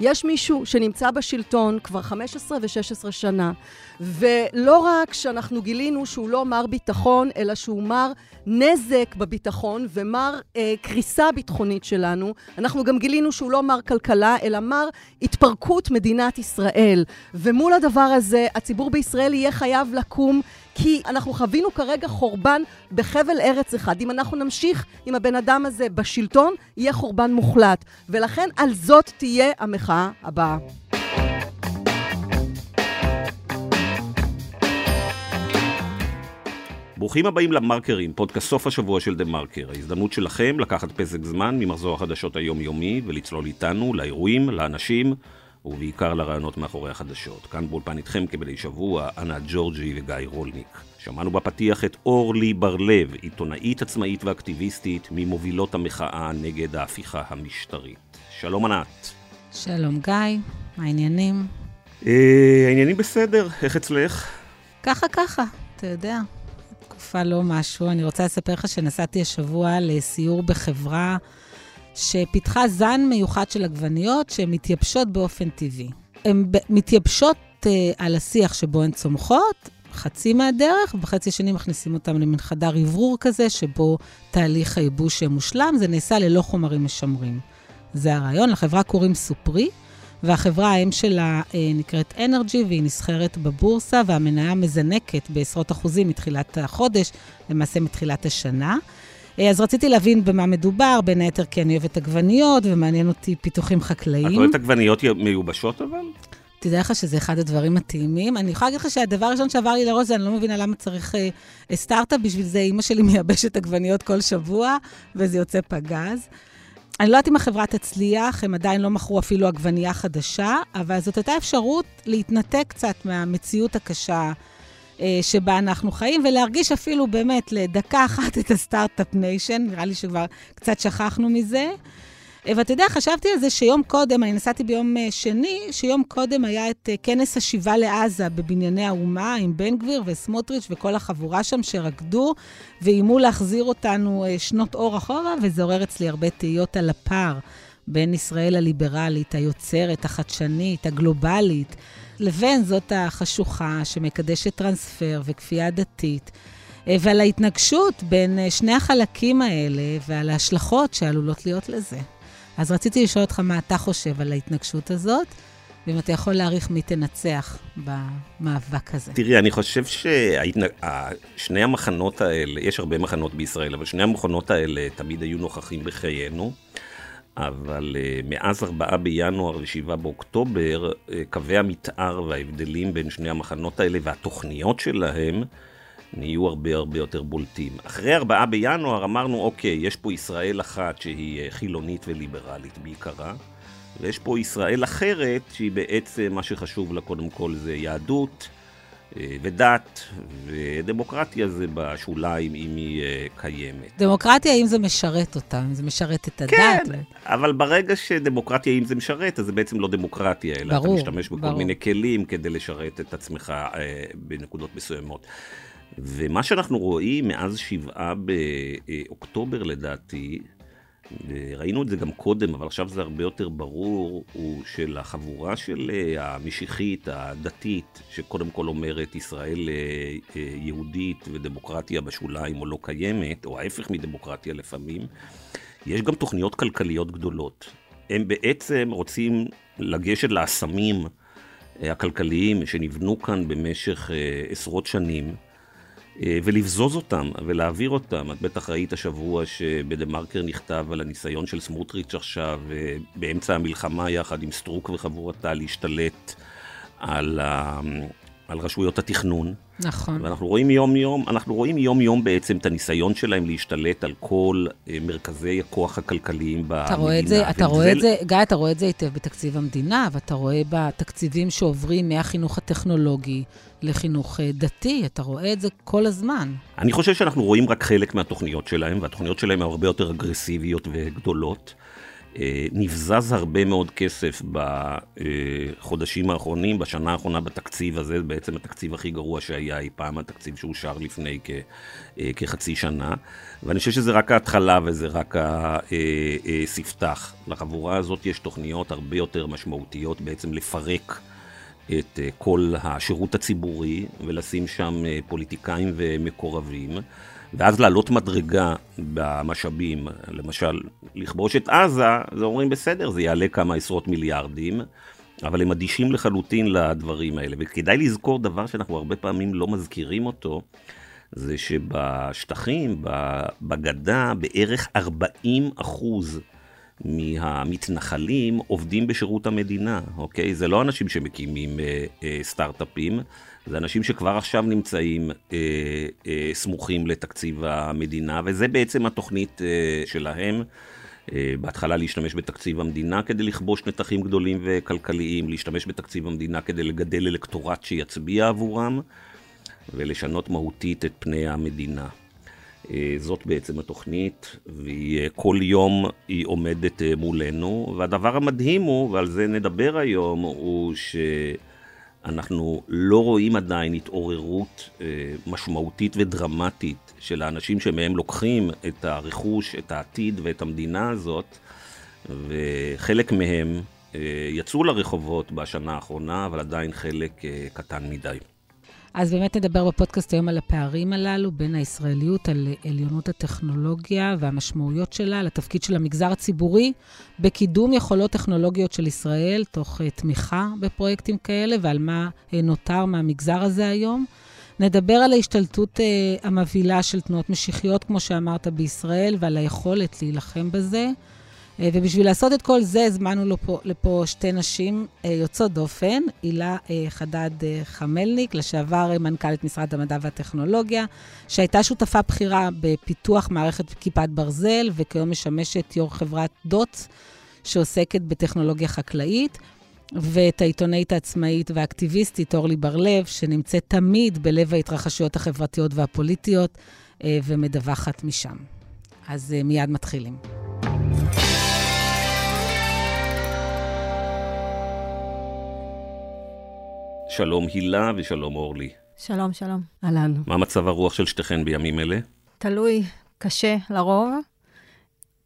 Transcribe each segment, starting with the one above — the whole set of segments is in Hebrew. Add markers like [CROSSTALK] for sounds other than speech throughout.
יש מישהו שנמצא בשלטון כבר 15 ו-16 שנה, ולא רק שאנחנו גילינו שהוא לא מר ביטחון, אלא שהוא מר נזק בביטחון ומר אה, קריסה ביטחונית שלנו, אנחנו גם גילינו שהוא לא מר כלכלה, אלא מר התפרקות מדינת ישראל. ומול הדבר הזה, הציבור בישראל יהיה חייב לקום כי אנחנו חווינו כרגע חורבן בחבל ארץ אחד. אם אנחנו נמשיך עם הבן אדם הזה בשלטון, יהיה חורבן מוחלט. ולכן על זאת תהיה המחאה הבאה. ברוכים הבאים למרקרים, פודקאסט סוף השבוע של דה מרקר. ההזדמנות שלכם לקחת פסק זמן ממחזור החדשות היומיומי ולצלול איתנו לאירועים, לאנשים ובעיקר לרעיונות מאחורי החדשות. כאן באולפן איתכם כבדי שבוע, אנה ג'ורג'י וגיא רולניק. שמענו בפתיח את אורלי בר-לב, עיתונאית עצמאית ואקטיביסטית ממובילות המחאה נגד ההפיכה המשטרית. שלום ענת. שלום גיא, מה העניינים? אה, העניינים בסדר, איך אצלך? ככה ככה, אתה יודע. תקופה לא משהו. אני רוצה לספר לך שנסעתי השבוע לסיור בחברה שפיתחה זן מיוחד של עגבניות שהן מתייבשות באופן טבעי. הן מתייבשות uh, על השיח שבו הן צומחות, חצי מהדרך, ובחצי השני מכניסים אותם למין חדר אוורור כזה, שבו תהליך הייבוש מושלם, זה נעשה ללא חומרים משמרים. זה הרעיון. לחברה קוראים סופרי, והחברה האם שלה אה, נקראת אנרג'י, והיא נסחרת בבורסה, והמניה מזנקת בעשרות אחוזים מתחילת החודש, למעשה מתחילת השנה. אה, אז רציתי להבין במה מדובר, בין היתר כי אני אוהבת עגבניות, ומעניין אותי פיתוחים חקלאיים. את אוהבת עגבניות מיובשות אבל? תדע לך שזה אחד הדברים הטעימים. אני יכולה להגיד לך שהדבר הראשון שעבר לי לראש זה, אני לא מבינה למה צריך אה, סטארט-אפ, בשביל זה אימא שלי [LAUGHS] מייבשת עגבניות כל שבוע, וזה יוצא פגז. אני לא יודעת אם החברה תצליח, הם עדיין לא מכרו אפילו עגבנייה חדשה, אבל זאת הייתה אפשרות להתנתק קצת מהמציאות הקשה שבה אנחנו חיים, ולהרגיש אפילו באמת לדקה אחת את ה start-up nation, נראה לי שכבר קצת שכחנו מזה. אה, ואתה יודע, חשבתי על זה שיום קודם, אני נסעתי ביום אה, שני, שיום קודם היה את כנס השיבה לעזה בבנייני האומה עם בן גביר וסמוטריץ' וכל החבורה שם שרקדו ואיימו להחזיר אותנו שנות אור אחורה, וזה עורר אצלי הרבה תהיות על הפער בין ישראל הליברלית, היוצרת, החדשנית, הגלובלית. לבין זאת החשוכה שמקדשת טרנספר וכפייה דתית, אה, ועל ההתנגשות בין אה, שני החלקים האלה ועל ההשלכות שעלולות להיות לזה. אז רציתי לשאול אותך מה אתה חושב על ההתנגשות הזאת, ואם אתה יכול להעריך מי תנצח במאבק הזה. תראי, אני חושב ששני המחנות האלה, יש הרבה מחנות בישראל, אבל שני המחנות האלה תמיד היו נוכחים בחיינו. אבל uh, מאז 4 בינואר ל-7 באוקטובר, uh, קווי המתאר וההבדלים בין שני המחנות האלה והתוכניות שלהם נהיו הרבה הרבה יותר בולטים. אחרי 4 בינואר אמרנו, אוקיי, יש פה ישראל אחת שהיא uh, חילונית וליברלית בעיקרה, ויש פה ישראל אחרת שהיא בעצם, מה שחשוב לה קודם כל זה יהדות. אה, ודת, ודמוקרטיה זה בשוליים אם היא אה, קיימת. דמוקרטיה, אם זה משרת אותה, אם זה משרת את הדת. כן. אבל ברגע שדמוקרטיה, אם זה משרת, אז זה בעצם לא דמוקרטיה, אלא ברור, אתה משתמש בכל ברור. מיני כלים כדי לשרת את עצמך אה, בנקודות מסוימות. ומה שאנחנו רואים מאז שבעה באוקטובר לדעתי, ראינו את זה גם קודם, אבל עכשיו זה הרבה יותר ברור, הוא של החבורה של אה, המשיחית, הדתית, שקודם כל אומרת ישראל אה, אה, יהודית ודמוקרטיה בשוליים או לא קיימת, או ההפך מדמוקרטיה לפעמים, יש גם תוכניות כלכליות גדולות. הם בעצם רוצים לגשת לאסמים הכלכליים שנבנו כאן במשך עשרות שנים. אה, ולבזוז אותם ולהעביר אותם. את בטח ראית השבוע שבדה מרקר נכתב על הניסיון של סמוטריץ' עכשיו, אה, באמצע המלחמה יחד עם סטרוק וחבורתה, להשתלט על, ה... על רשויות התכנון. נכון. ואנחנו רואים יום-יום, אנחנו רואים יום-יום בעצם את הניסיון שלהם להשתלט על כל אה, מרכזי הכוח הכלכליים במדינה. אתה רואה את זה, אתה רואה את זה, גיא, אתה רואה את זה היטב בתקציב המדינה, ואתה רואה בתקציבים שעוברים מהחינוך הטכנולוגי לחינוך אה, דתי, אתה רואה את זה כל הזמן. אני חושב שאנחנו רואים רק חלק מהתוכניות שלהם, והתוכניות שלהם הן הרבה יותר אגרסיביות וגדולות. אה, נבזז הרבה מאוד כסף בחודשים האחרונים, בשנה האחרונה בתקציב הזה, בעצם התקציב הכי גרוע שהיה אי פעם, התקציב שאושר לפני כ, אה, כחצי שנה. ואני חושב שזה רק ההתחלה וזה רק הספתח. לחבורה הזאת יש תוכניות הרבה יותר משמעותיות בעצם לפרק את כל השירות הציבורי ולשים שם פוליטיקאים ומקורבים. ואז לעלות מדרגה במשאבים, למשל, לכבוש את עזה, זה אומרים בסדר, זה יעלה כמה עשרות מיליארדים, אבל הם אדישים לחלוטין לדברים האלה. וכדאי לזכור דבר שאנחנו הרבה פעמים לא מזכירים אותו, זה שבשטחים, בגדה, בערך 40 אחוז מהמתנחלים עובדים בשירות המדינה, אוקיי? זה לא אנשים שמקימים אה, אה, סטארט-אפים, זה אנשים שכבר עכשיו נמצאים אה, אה, סמוכים לתקציב המדינה, וזה בעצם התוכנית אה, שלהם. אה, בהתחלה להשתמש בתקציב המדינה כדי לכבוש נתחים גדולים וכלכליים, להשתמש בתקציב המדינה כדי לגדל אלקטורט שיצביע עבורם, ולשנות מהותית את פני המדינה. אה, זאת בעצם התוכנית, וכל יום היא עומדת אה, מולנו, והדבר המדהים הוא, ועל זה נדבר היום, הוא ש... אנחנו לא רואים עדיין התעוררות אה, משמעותית ודרמטית של האנשים שמהם לוקחים את הרכוש, את העתיד ואת המדינה הזאת, וחלק מהם אה, יצאו לרחובות בשנה האחרונה, אבל עדיין חלק אה, קטן מדי. אז באמת נדבר בפודקאסט היום על הפערים הללו בין הישראליות, על עליונות הטכנולוגיה והמשמעויות שלה, לתפקיד של המגזר הציבורי בקידום יכולות טכנולוגיות של ישראל, תוך uh, תמיכה בפרויקטים כאלה, ועל מה uh, נותר מהמגזר הזה היום. נדבר על ההשתלטות uh, המבהילה של תנועות משיחיות, כמו שאמרת, בישראל, ועל היכולת להילחם בזה. אה, ובשביל לעשות את כל זה, הזמנו לפה, לפה שתי נשים אה, יוצאות דופן, הילה אה, חדד חמלניק, לשעבר מנכ"לית משרד המדע והטכנולוגיה, שהייתה שותפה בכירה בפיתוח מערכת כיפת ברזל, וכיום משמשת יו"ר חברת דוט, שעוסקת בטכנולוגיה חקלאית. ואת העיתונאית העצמאית והאקטיביסטית אורלי בר-לב, שנמצאת תמיד בלב ההתרחשויות החברתיות והפוליטיות ומדווחת משם. אז מיד מתחילים. שלום הילה ושלום אורלי. שלום, שלום. אהלן. מה מצב הרוח של שתיכן בימים אלה? תלוי, קשה לרוב.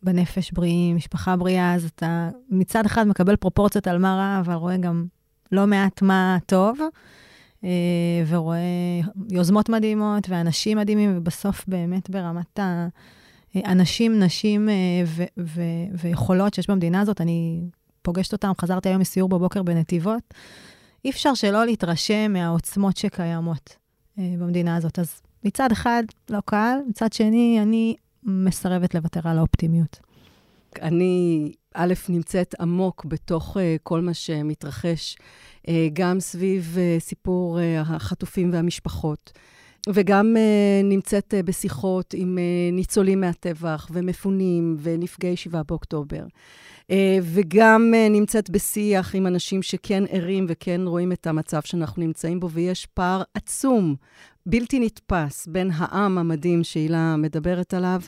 בנפש בריאים, משפחה בריאה, אז אתה מצד אחד מקבל פרופורציות על מה רע, אבל רואה גם לא מעט מה טוב, אה, ורואה יוזמות מדהימות ואנשים מדהימים, ובסוף באמת ברמת האנשים, נשים אה, ו- ו- ויכולות שיש במדינה הזאת, אני פוגשת אותם, חזרתי היום מסיור בבוקר בנתיבות. אי אפשר שלא להתרשם מהעוצמות שקיימות אה, במדינה הזאת. אז מצד אחד, לא קל, מצד שני, אני מסרבת לוותר על האופטימיות. אני, א', נמצאת עמוק בתוך uh, כל מה שמתרחש, uh, גם סביב uh, סיפור uh, החטופים והמשפחות, וגם uh, נמצאת uh, בשיחות עם uh, ניצולים מהטבח ומפונים ונפגעי 7 באוקטובר. אה, וגם אה, נמצאת בשיח עם אנשים שכן ערים וכן רואים את המצב שאנחנו נמצאים בו, ויש פער עצום, בלתי נתפס, בין העם המדהים שהילה מדברת עליו,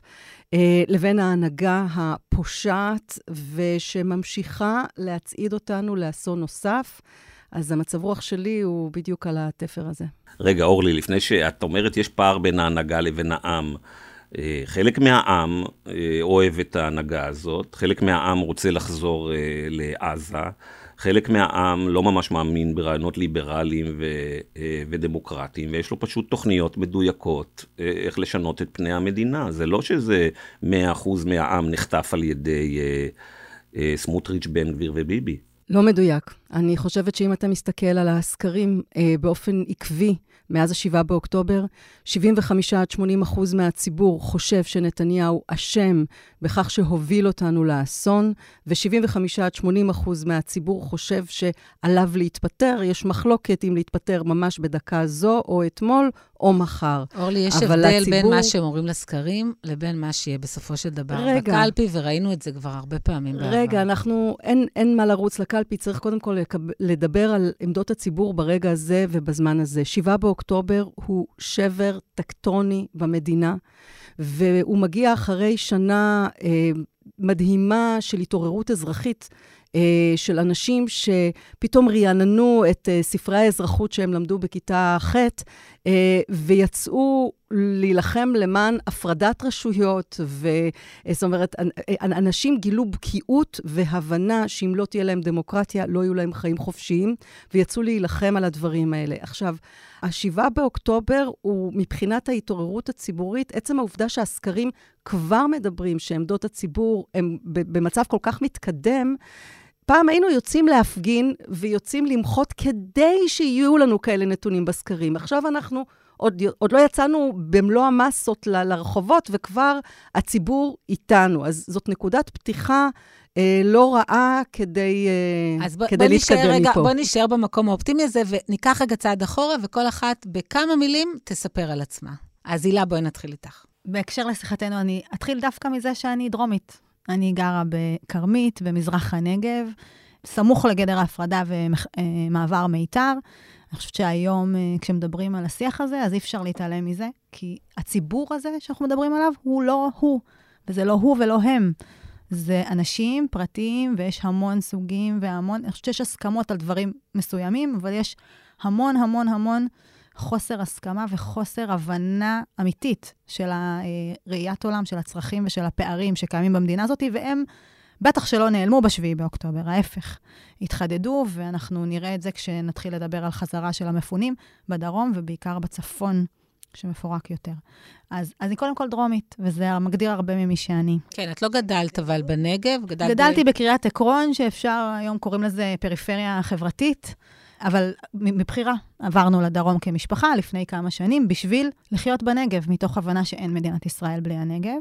אה, לבין ההנהגה הפושעת ושממשיכה להצעיד אותנו לאסון נוסף. אז המצב רוח שלי הוא בדיוק על התפר הזה. רגע, אורלי, לפני שאת אומרת יש פער בין ההנהגה לבין העם, אה, חלק מהעם אה, אוהב את ההנהגה הזאת, חלק מהעם רוצה לחזור אה, לעזה, חלק מהעם לא ממש מאמין ברעיונות ליברליים ו, ודמוקרטיים, ויש לו פשוט תוכניות מדויקות איך לשנות את פני המדינה. זה לא שזה 100% מהעם נחטף על ידי סמוטריץ', בן גביר וביבי. לא מדויק. אני חושבת שאם אתה מסתכל על הסקרים אה, באופן עקבי מאז ה-7 באוקטובר, 75 עד 80 אחוז מהציבור חושב שנתניהו אשם בכך שהוביל אותנו לאסון, ו-75 עד 80 אחוז מהציבור חושב שעליו להתפטר. יש מחלוקת אם להתפטר ממש בדקה זו או אתמול או מחר. אורלי, יש הבדל הציבור... בין מה שהם אומרים לסקרים לבין מה שיהיה בסופו של דבר רגע, בקלפי, וראינו את זה כבר הרבה פעמים בעבר. רגע, אנחנו, אין, אין מה לרוץ לקלפי, צריך קודם כל לדבר על עמדות הציבור ברגע הזה ובזמן הזה. 7 באוקטובר הוא שבר טקטוני במדינה, והוא מגיע אחרי שנה... אה, מדהימה של התעוררות אזרחית. אה, של אנשים שפתאום רעננו את אה, ספרי האזרחות שהם למדו בכיתה ח', אה, ויצאו להילחם למען הפרדת רשויות, וזאת אומרת, אנשים גילו בקיאות והבנה שאם לא תהיה להם דמוקרטיה, לא יהיו להם חיים חופשיים, ויצאו להילחם על הדברים האלה. עכשיו, ה-7 באוקטובר הוא מבחינת ההתעוררות הציבורית, עצם העובדה שהסקרים כבר מדברים שעמדות הציבור הן במצב כל כך מתקדם, פעם היינו יוצאים להפגין ויוצאים למחות כדי שיהיו לנו כאלה נתונים בסקרים. עכשיו אנחנו, עוד, עוד לא יצאנו במלוא המסות ל, לרחובות, וכבר הציבור איתנו. אז זאת נקודת פתיחה אה, לא רעה כדי, אה, אז ב, כדי בוא להתקדם רגע, מפה. אז בוא נשאר במקום האופטימי הזה, וניקח רגע צעד אחורה, וכל אחת בכמה מילים תספר על עצמה. אז הילה, בואי נתחיל איתך. בהקשר לשיחתנו, אני אתחיל דווקא מזה שאני דרומית. אני גרה בכרמית, במזרח הנגב, סמוך לגדר ההפרדה ומעבר מיתר. אני חושבת שהיום, אה, כשמדברים על השיח הזה, אז אי אפשר להתעלם מזה, כי הציבור הזה שאנחנו מדברים עליו הוא לא הוא, וזה לא הוא ולא הם. זה אנשים פרטיים, ויש המון סוגים והמון, אני חושבת שיש הסכמות על דברים מסוימים, אבל יש המון המון המון חוסר הסכמה וחוסר הבנה אמיתית של הראיית עולם, של הצרכים ושל הפערים שקיימים במדינה הזאת, והם בטח שלא נעלמו ב-7 באוקטובר, ההפך. התחדדו, ואנחנו נראה את זה כשנתחיל לדבר על חזרה של המפונים בדרום, ובעיקר בצפון, שמפורק יותר. אז, אז אני קודם כל דרומית, וזה מגדיר הרבה ממי שאני. כן, את לא גדלת אבל בנגב, גדלת... גדלתי ב... בקריית עקרון, שאפשר, היום קוראים לזה פריפריה חברתית. אבל מבחירה עברנו לדרום כמשפחה לפני כמה שנים בשביל לחיות בנגב, מתוך הבנה שאין מדינת ישראל בלי הנגב.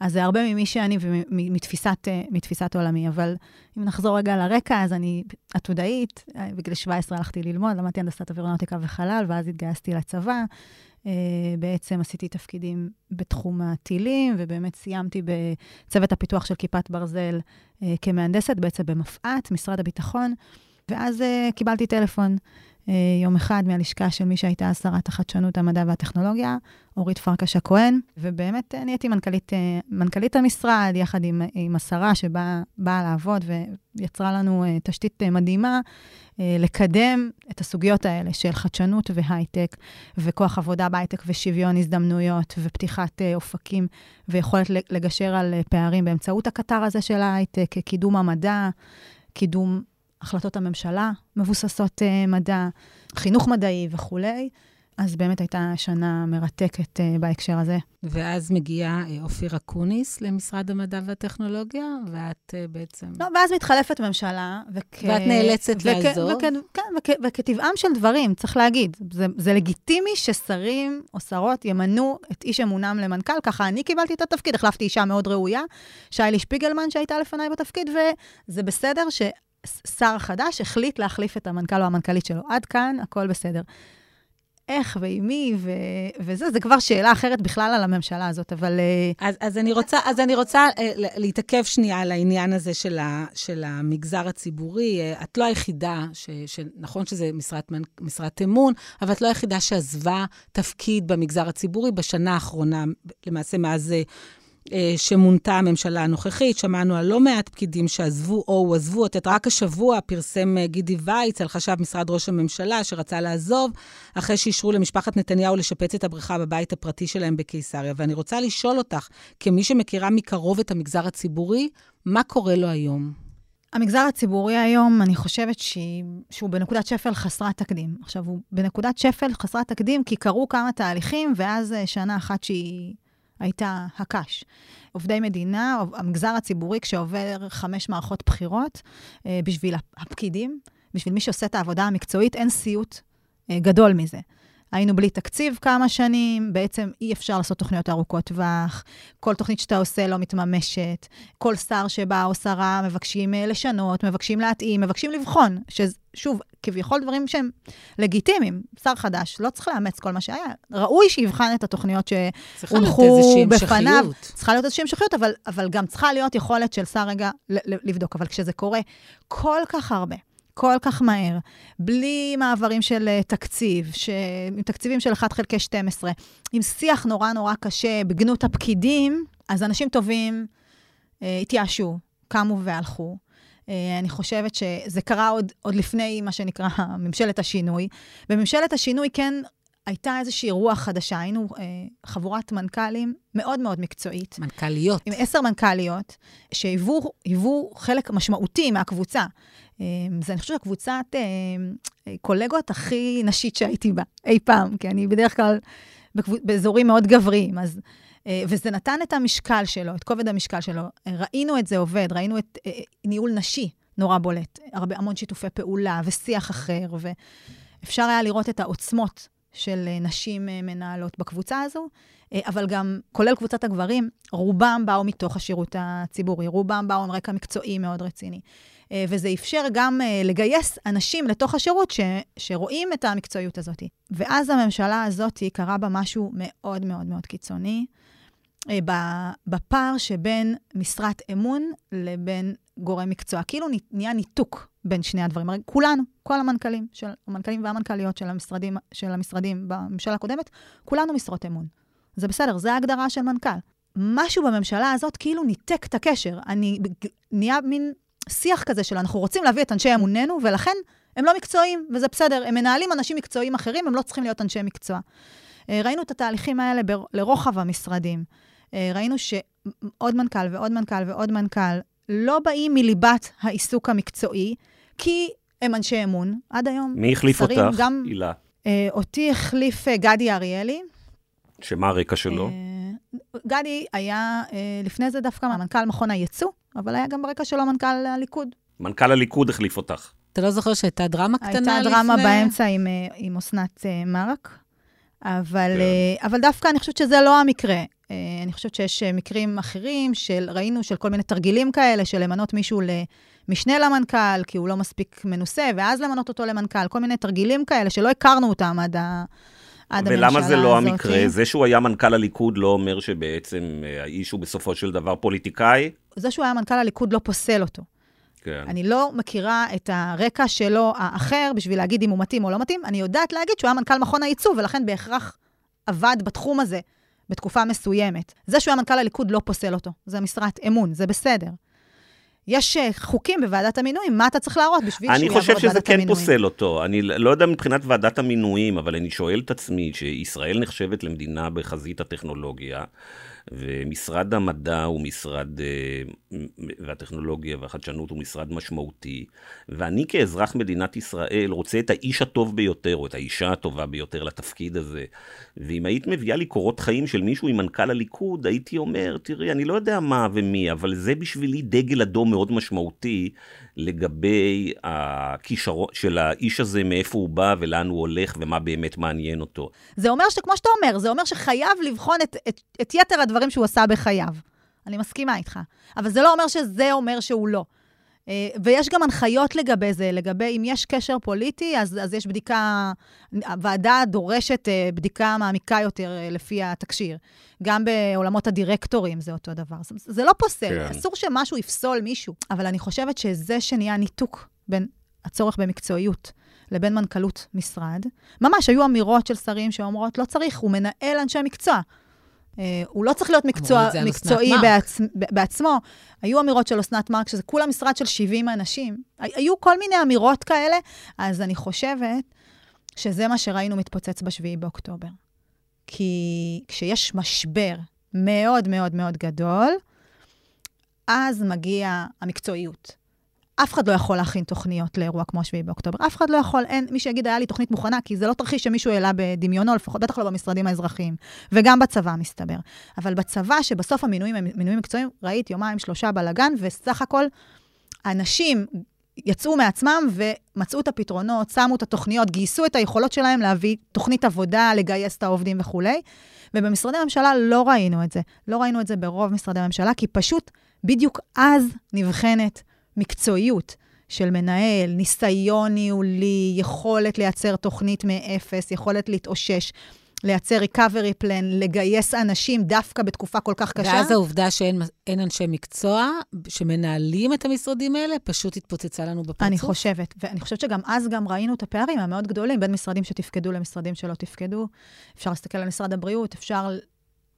אז זה הרבה ממי שאני ומתפיסת עולמי. אבל אם נחזור רגע לרקע, אז אני עתודאית, בגיל 17 הלכתי ללמוד, למדתי הנדסת אווירונאוטיקה וחלל, ואז התגייסתי לצבא. Uh, בעצם עשיתי תפקידים בתחום הטילים, ובאמת סיימתי בצוות הפיתוח של כיפת ברזל כמהנדסת, בעצם במפא"ת, משרד הביטחון. ואז קיבלתי טלפון יום אחד מהלשכה של מי שהייתה שרת החדשנות, המדע והטכנולוגיה, אורית פרקש הכהן, ובאמת uh, נהייתי מנכ"לית, uh, מנכ"לית המשרד, יחד עם, עם השרה שבאה לעבוד ויצרה לנו תשתית מדהימה לקדם את הסוגיות האלה של חדשנות והייטק, וכוח עבודה בהייטק ושוויון הזדמנויות, ופתיחת אופקים, ויכולת לגשר על פערים באמצעות הקטר הזה של ההייטק, קידום המדע, קידום החלטות הממשלה מבוססות uh, מדע, חינוך מדעי וכולי. אז באמת הייתה שנה מרתקת uh, בהקשר הזה. ואז מגיעה uh, אופיר אקוניס למשרד המדע והטכנולוגיה, ואת uh, בעצם... לא, ואז מתחלפת ממשלה, וכ... ואת נאלצת וכ... לעזוב. וכ... כן, וכ... וכטבעם של דברים, צריך להגיד, זה, זה לגיטימי ששרים או שרות ימנו את איש אמונם למנכ"ל, ככה אני קיבלתי את התפקיד, החלפתי אישה מאוד ראויה, שיילי שפיגלמן שהייתה לפניי בתפקיד, וזה בסדר ש... שר חדש החליט להחליף את המנכ"ל או המנכ"לית שלו. עד כאן, הכל בסדר. איך ועם מי ו... וזה, זה כבר שאלה אחרת בכלל על הממשלה הזאת, אבל... אה, אז, אז אני רוצה, אז אני רוצה uh, להתעכב שנייה על העניין הזה של, ה, של המגזר הציבורי. Uh, את לא היחידה, ש, שנכון שזה משרת, משרת אמון, אבל את לא היחידה שעזבה תפקיד במגזר הציבורי בשנה האחרונה, למעשה מאז... אה, שמונתה הממשלה הנוכחית. שמענו על לא מעט פקידים שעזבו או הועזבו. את רק השבוע פרסם אה, גידי וייץ על חשב משרד ראש הממשלה, שרצה לעזוב, אחרי שאישרו למשפחת נתניהו לשפץ את הבריכה בבית הפרטי שלהם בקיסריה. ואני רוצה לשאול אותך, כמי שמכירה מקרוב את המגזר הציבורי, מה קורה לו היום? המגזר הציבורי היום, אני חושבת שהיא, שהוא בנקודת שפל חסרת תקדים. עכשיו, הוא בנקודת שפל חסרת תקדים כי קרו כמה תהליכים, ואז אה, שנה אחת שהיא הייתה הקש. עובדי מדינה, המגזר הציבורי, כשעובר חמש מערכות בחירות, אה, בשביל הפקידים, בשביל מי שעושה את העבודה המקצועית, אין סיוט אה, גדול מזה. היינו בלי תקציב כמה שנים, בעצם אי אפשר לעשות תוכניות ארוכות טווח, כל תוכנית שאתה עושה לא מתממשת, כל שר שבא או שרה מבקשים אה, לשנות, מבקשים להתאים, מבקשים לבחון, ששוב, כביכול דברים שהם לגיטימיים. שר חדש, לא צריך לאמץ כל מה שהיה, ראוי שיבחן את התוכניות שהונחו בפניו. צריכה להיות איזושהי המשכיות, אבל, אבל גם צריכה להיות יכולת של שר רגע לבדוק. אבל כשזה קורה כל כך הרבה, כל כך מהר, בלי מעברים של אה, תקציב, ש... עם תקציבים של 1 חלקי 12, עם שיח נורא נורא קשה בגנות הפקידים, אז אנשים טובים התייאשו, קמו והלכו. אני חושבת שזה קרה עוד, עוד לפני מה שנקרא [LAUGHS] ממשלת השינוי. בממשלת השינוי כן הייתה איזושהי רוח חדשה. היינו אה, חבורת מנכ"לים מאוד מאוד מקצועית. מנכ"ליות. עם עשר מנכ"ליות, שהיוו חלק משמעותי מהקבוצה. אה, זה, אני חושבת, הקבוצת אה, קולגות הכי נשית שהייתי בה אי פעם, כי אני בדרך כלל בקב... באזורים מאוד גבריים, אז... אה, וזה נתן את המשקל שלו, את כובד המשקל שלו. ראינו את זה עובד, ראינו את אה, ניהול נשי נורא בולט. הרבה, המון שיתופי פעולה ושיח אחר, ואפשר היה לראות את העוצמות של אה, נשים אה, מנהלות בקבוצה הזו, אה, אבל גם, כולל קבוצת הגברים, רובם באו מתוך השירות הציבורי, רובם באו עם רקע מקצועי מאוד רציני. וזה אפשר גם לגייס אנשים לתוך השירות ש, שרואים את המקצועיות הזאת. ואז הממשלה הזאת קרה בה משהו מאוד מאוד מאוד קיצוני, בפער שבין משרת אמון לבין גורם מקצוע. כאילו נהיה ניתוק בין שני הדברים. הרי כולנו, כל המנכ"לים, של, המנכ"לים והמנכ"ליות של המשרדים, של המשרדים בממשלה הקודמת, כולנו משרות אמון. זה בסדר, זו ההגדרה של מנכ"ל. משהו בממשלה הזאת כאילו ניתק את הקשר. אני, נהיה מין שיח כזה של אנחנו רוצים להביא את אנשי אמוננו, ולכן הם לא מקצועיים, וזה בסדר. הם מנהלים אנשים מקצועיים אחרים, הם לא צריכים להיות אנשי מקצוע. אה, ראינו את התהליכים האלה לרוחב המשרדים. אה, ראינו שעוד מנכ"ל ועוד מנכ"ל ועוד מנכ"ל לא באים מליבת העיסוק המקצועי, כי הם אנשי אמון. עד היום, מי החליף אותך, גם, הילה? אה, אותי החליף אה, גדי אריאלי. שמה הרקע שלו? אה, גדי היה אה, לפני זה דווקא מנכ"ל מכון הייצוא, אבל היה גם ברקע שלו מנכ"ל הליכוד. מנכ"ל הליכוד החליף אותך. אתה לא זוכר שהייתה דרמה קטנה לפני... הייתה דרמה באמצע עם, עם אסנת מרק, אבל, כן. אבל דווקא אני חושבת שזה לא המקרה. אה, אני חושבת שיש אה, מקרים אחרים של, ראינו של כל מיני תרגילים כאלה, של למנות מישהו למשנה למנכ"ל, כי הוא לא מספיק מנוסה, ואז למנות אותו למנכ"ל, כל מיני תרגילים כאלה שלא הכרנו אותם עד, ה, עד הממשלה הזאת. ולמה זה לא המקרה? זה שהוא היה מנכ"ל הליכוד לא אומר שבעצם אה, האיש הוא בסופו של דבר פוליטיקאי? זה שהוא היה מנכ"ל הליכוד לא פוסל אותו. כן. אני לא מכירה את הרקע שלו האחר בשביל להגיד אם הוא מתאים או לא מתאים. אני יודעת להגיד שהוא היה מנכ"ל מכון הייצוא, ולכן בהכרח עבד בתחום הזה בתקופה מסוימת. זה שהוא היה מנכ"ל הליכוד לא פוסל אותו. זה משרת אמון, זה בסדר. יש אה, חוקים בוועדת המינויים, מה אתה צריך להראות בשביל שהוא יעבור את ועדת המינויים? אני חושב שזה כן פוסל אותו. אני לא יודע מבחינת ועדת המינויים, אבל אני שואל את עצמי, שישראל נחשבת למדינה בחזית הטכנולוגיה, ומשרד המדע הוא משרד, אה, והטכנולוגיה והחדשנות הוא משרד משמעותי, ואני כאזרח מדינת ישראל רוצה את האיש הטוב ביותר, או את האישה הטובה ביותר לתפקיד הזה. ואם היית מביאה לי קורות חיים של מישהו עם מנכ"ל הליכוד, הייתי אומר, תראי, אני לא יודע מה ומי, אבל זה בשבילי דגל אדום מאוד משמעותי לגבי הכישרון של האיש הזה, מאיפה הוא בא ולאן הוא הולך ומה באמת מעניין אותו. זה אומר שכמו שאתה אומר, זה אומר שחייב לבחון את, את, את יתר הדברים שהוא עשה בחייו. אני מסכימה איתך. אבל זה לא אומר שזה אומר שהוא לא. אה, ויש גם הנחיות לגבי זה, לגבי אם יש קשר פוליטי, אז, אז יש בדיקה, הוועדה דורשת אה, בדיקה מעמיקה יותר אה, לפי התקשיר. גם בעולמות הדירקטורים זה אותו דבר. זה, זה לא פוסל, כן. אסור שמשהו יפסול מישהו. אבל אני חושבת שזה שנהיה ניתוק בין הצורך במקצועיות לבין מנכ"לות משרד, ממש היו אמירות של שרים שאומרות, לא צריך, הוא מנהל אנשי מקצוע. אה, הוא לא צריך להיות מקצוע, מקצועי בעצ, בעצמו. היו אמירות של אסנת מארק, שזה כולה משרד של 70 אנשים. היו כל מיני אמירות כאלה, אז אני חושבת שזה מה שראינו מתפוצץ ב-7 באוקטובר. כי כשיש משבר מאוד מאוד מאוד גדול, אז מגיעה המקצועיות. אף אחד לא יכול להכין תוכניות לאירוע כמו 7 באוקטובר. אף אחד לא יכול, אין מי שיגיד, היה לי תוכנית מוכנה, כי זה לא תרחיש שמישהו העלה בדמיונו, לפחות, בטח לא במשרדים האזרחיים. וגם בצבא, מסתבר. אבל בצבא, שבסוף המינויים הם מינויים מקצועיים, ראית יומיים, שלושה בלאגן, וסך הכל, אנשים יצאו מעצמם ומצאו את הפתרונות, שמו את התוכניות, גייסו את היכולות שלהם להביא תוכנית עבודה, לגייס את העובדים וכולי. ובמשרדי הממשלה לא ראינו את זה. לא ראינו את זה ברוב משרדי הממשלה, כי פשוט בדיוק אז נבחנת מקצועיות של מנהל, ניסיון ניהולי, יכולת לייצר תוכנית מאפס, יכולת להתאושש. לייצר recovery plan, לגייס אנשים דווקא בתקופה כל כך קשה. ואז העובדה שאין אנשי מקצוע שמנהלים את המשרדים האלה, פשוט התפוצצה לנו בפרצוף. אני חושבת, ואני חושבת שגם אז גם ראינו את הפערים המאוד גדולים בין משרדים שתפקדו למשרדים שלא תפקדו. אפשר להסתכל על משרד הבריאות, אפשר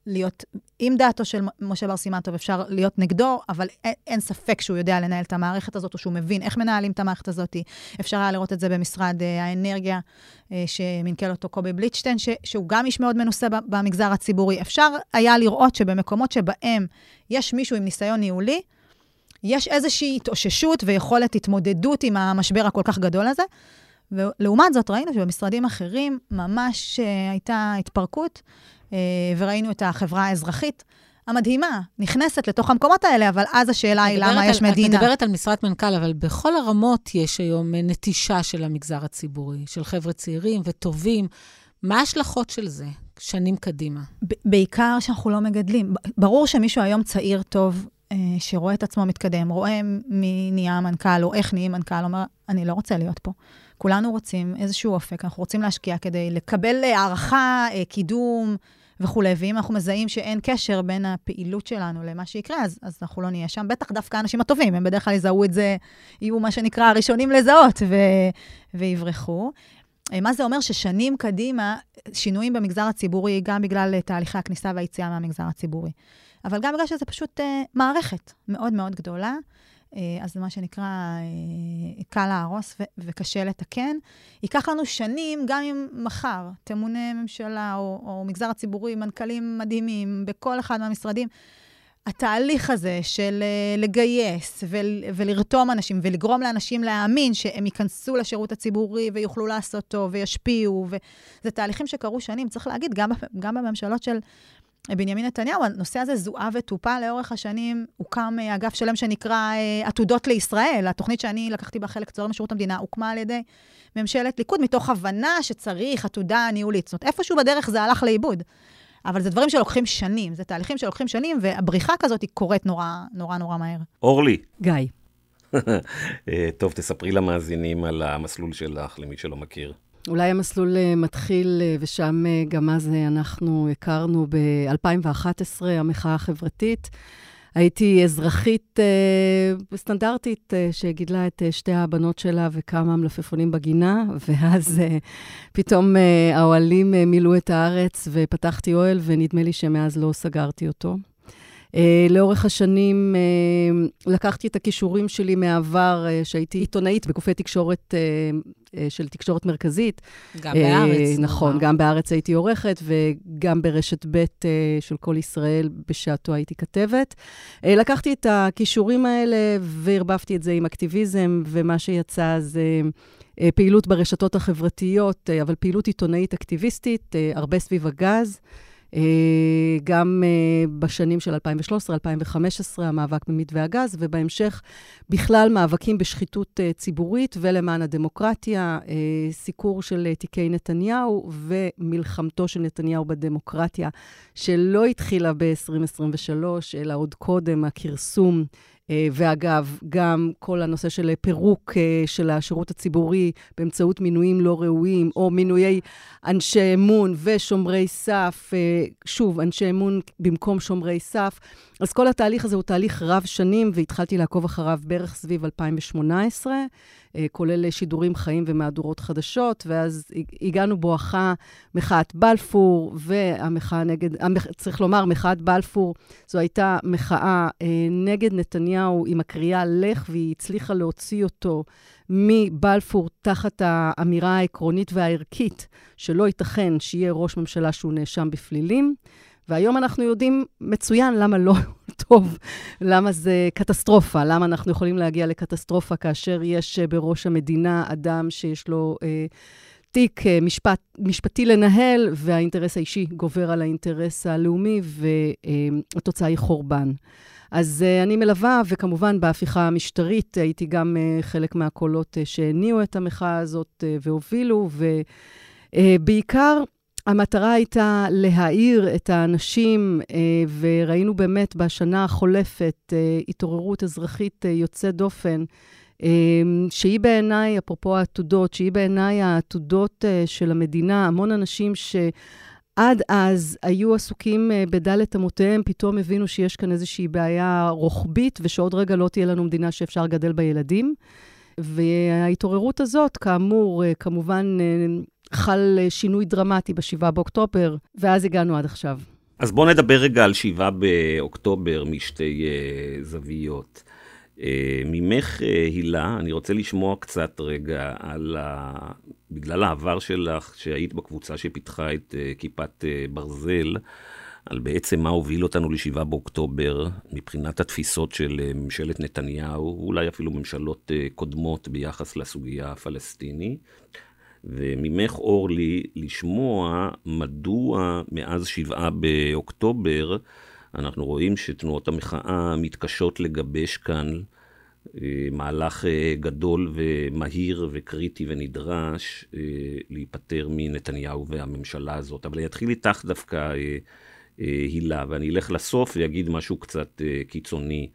להיות עם דעתו של משה בר סימן טוב, אפשר להיות נגדו, אבל אין, אין ספק שהוא יודע לנהל את המערכת הזאת, או שהוא מבין איך מנהלים את המערכת הזאת. אפשר היה לראות את זה במשרד אה, האנרגיה, אה, שמנכ"ל אותו קובי בליטשטיין, ש, שהוא גם איש מאוד מנוסה במגזר הציבורי. אפשר היה לראות שבמקומות שבהם יש מישהו עם ניסיון ניהולי, יש איזושהי התאוששות ויכולת התמודדות עם המשבר הכל כך גדול הזה. ולעומת זאת, ראינו שבמשרדים אחרים ממש uh, הייתה התפרקות, וראינו את החברה האזרחית המדהימה נכנסת לתוך המקומות האלה, אבל אז השאלה היא למה על, יש מדינה. את מדברת על משרת מנכ"ל, אבל בכל הרמות יש היום אה, נטישה של המגזר הציבורי, של חבר'ה צעירים וטובים. מה ההשלכות של זה שנים קדימה? בעיקר שאנחנו לא מגדלים. ברור שמישהו היום צעיר טוב, שרואה את עצמו מתקדם, רואה מי נהיה מנכ"ל או איך נהיה מנכ"ל, אומר, אני לא רוצה להיות פה. כולנו רוצים איזשהו אופק, אנחנו רוצים להשקיע כדי לקבל אה, הערכה, אה, קידום וכולי, ואם אנחנו מזהים שאין קשר בין הפעילות שלנו למה שיקרה, אז, אז אנחנו לא נהיה שם. בטח דווקא האנשים הטובים, הם בדרך כלל יזהו את זה, יהיו מה שנקרא הראשונים לזהות ו, ויברחו. אה, מה זה אומר? ששנים קדימה, שינויים במגזר הציבורי, גם בגלל תהליכי הכניסה והיציאה מהמגזר הציבורי. אבל גם בגלל שזה פשוט uh, מערכת מאוד מאוד גדולה, אז זה מה שנקרא אה, קל להרוס וקשה לתקן. ייקח לנו שנים, גם אם מחר תמונה ממשלה או, או מגזר הציבורי, מנכ"לים מדהימים בכל אחד מהמשרדים, התהליך הזה של אה, לגייס ול, ולרתום אנשים ולגרום לאנשים להאמין שהם ייכנסו לשירות הציבורי ויוכלו לעשות טוב וישפיעו, וזה תהליכים שקרו שנים, צריך להגיד, גם, גם בממשלות של בנימין נתניהו, הנושא הזה זוהה וטופל לאורך השנים. הוקם אה, אגף שלם שנקרא אה, עתודות לישראל. התוכנית שאני לקחתי בה חלק צוערים בשירות המדינה הוקמה על ידי ממשלת ליכוד, מתוך הבנה שצריך עתודה ניהולית. זאת אומרת, איפשהו בדרך זה הלך לאיבוד. אבל זה דברים שלוקחים שנים, זה תהליכים שלוקחים שנים, והבריחה כזאת היא קורית נורא נורא נורא מהר. אורלי. גיא. [LAUGHS] אה, טוב, תספרי למאזינים על המסלול שלך, למי שלא מכיר. אולי המסלול אה, מתחיל, אה, ושם אה, גם אז אנחנו הכרנו ב-2011, המחאה החברתית. הייתי אזרחית אה, סטנדרטית אה, שגידלה את אה, שתי הבנות שלה וכמה מלפפונים בגינה, [LAUGHS] ואז אה, פתאום אה, האוהלים אה, מילאו את הארץ ופתחתי אוהל, ונדמה לי שמאז לא סגרתי אותו. Uh, לאורך השנים uh, לקחתי את הכישורים שלי מהעבר, uh, שהייתי עיתונאית בגופי תקשורת uh, uh, של תקשורת מרכזית. גם uh, בארץ. נכון. גם בארץ הייתי עורכת, וגם ברשת ב' uh, של כל ישראל, בשעתו הייתי כתבת. Uh, לקחתי את הכישורים האלה וערבבתי את זה עם אקטיביזם, ומה שיצא זה... פעילות ברשתות החברתיות, אבל פעילות עיתונאית אקטיביסטית, הרבה סביב הגז. אה, גם אה, בשנים של 2013-2015, המאבק במתווה הגז, ובהמשך בכלל מאבקים בשחיתות אה, ציבורית ולמען הדמוקרטיה, סיקור של תיקי נתניהו ומלחמתו של נתניהו בדמוקרטיה, שלא התחילה ב-2023, אלא עוד קודם, הכרסום ואגב, גם כל הנושא של פירוק אה, של השירות הציבורי באמצעות מינויים לא ראויים, או מינויי אנשי אמון ושומרי סף, אה, שוב, אנשי אמון במקום שומרי סף. אז כל התהליך הזה הוא תהליך רב שנים, והתחלתי לעקוב אחריו בערך סביב 2018. אה, כולל שידורים חיים ומהדורות חדשות, ואז הגענו בואכה מחאת בלפור והמחאה נגד, צריך לומר, מחאת בלפור, זו הייתה מחאה אה, נגד נתניהו עם הקריאה לך, והיא הצליחה להוציא אותו מבלפור תחת האמירה העקרונית והערכית שלא ייתכן שיהיה ראש ממשלה שהוא נאשם בפלילים. והיום אנחנו יודעים מצוין למה לא [LAUGHS] טוב, למה זה קטסטרופה, למה אנחנו יכולים להגיע לקטסטרופה כאשר יש אה, בראש המדינה אדם שיש לו אה, תיק אה, משפט, משפטי לנהל, והאינטרס האישי גובר על האינטרס הלאומי, והתוצאה היא חורבן. אז אני מלווה, וכמובן בהפיכה המשטרית הייתי גם חלק מהקולות שהניעו את המחאה הזאת והובילו, ובעיקר המטרה הייתה להעיר את האנשים, אה, וראינו באמת בשנה החולפת אה, התעוררות אזרחית אה, יוצאת דופן, שהיא בעיניי, אפרופו העתודות, שהיא בעיניי העתודות של המדינה, המון אנשים ש... עד אז היו עסוקים בדלת אמותיהם, פתאום הבינו שיש כאן איזושהי בעיה רוחבית, ושעוד רגע לא תהיה לנו מדינה שאפשר לגדל בה ילדים. וההתעוררות הזאת, כאמור, כמובן חל שינוי דרמטי ב-7 באוקטובר, ואז הגענו עד עכשיו. אז בואו נדבר רגע על שבעה באוקטובר משתי uh, זוויות. Uh, ממך, uh, הילה, אני רוצה לשמוע קצת רגע על ה... בגלל העבר שלך, שהיית בקבוצה שפיתחה את uh, כיפת uh, ברזל, על בעצם מה הוביל אותנו ל-7 באוקטובר, מבחינת התפיסות של uh, ממשלת נתניהו, ואולי אפילו ממשלות uh, קודמות ביחס לסוגיה הפלסטינית. וממך, אורלי, לשמוע מדוע מאז שבעה באוקטובר אנחנו רואים שתנועות המחאה מתקשות לגבש כאן אה, מהלך אה, גדול ומהיר וקריטי ונדרש אה, להיפטר מנתניהו והממשלה הזאת. אבל אני אתחיל איתך דווקא, הילה, ואני אלך לסוף ואגיד משהו קצת קיצוני.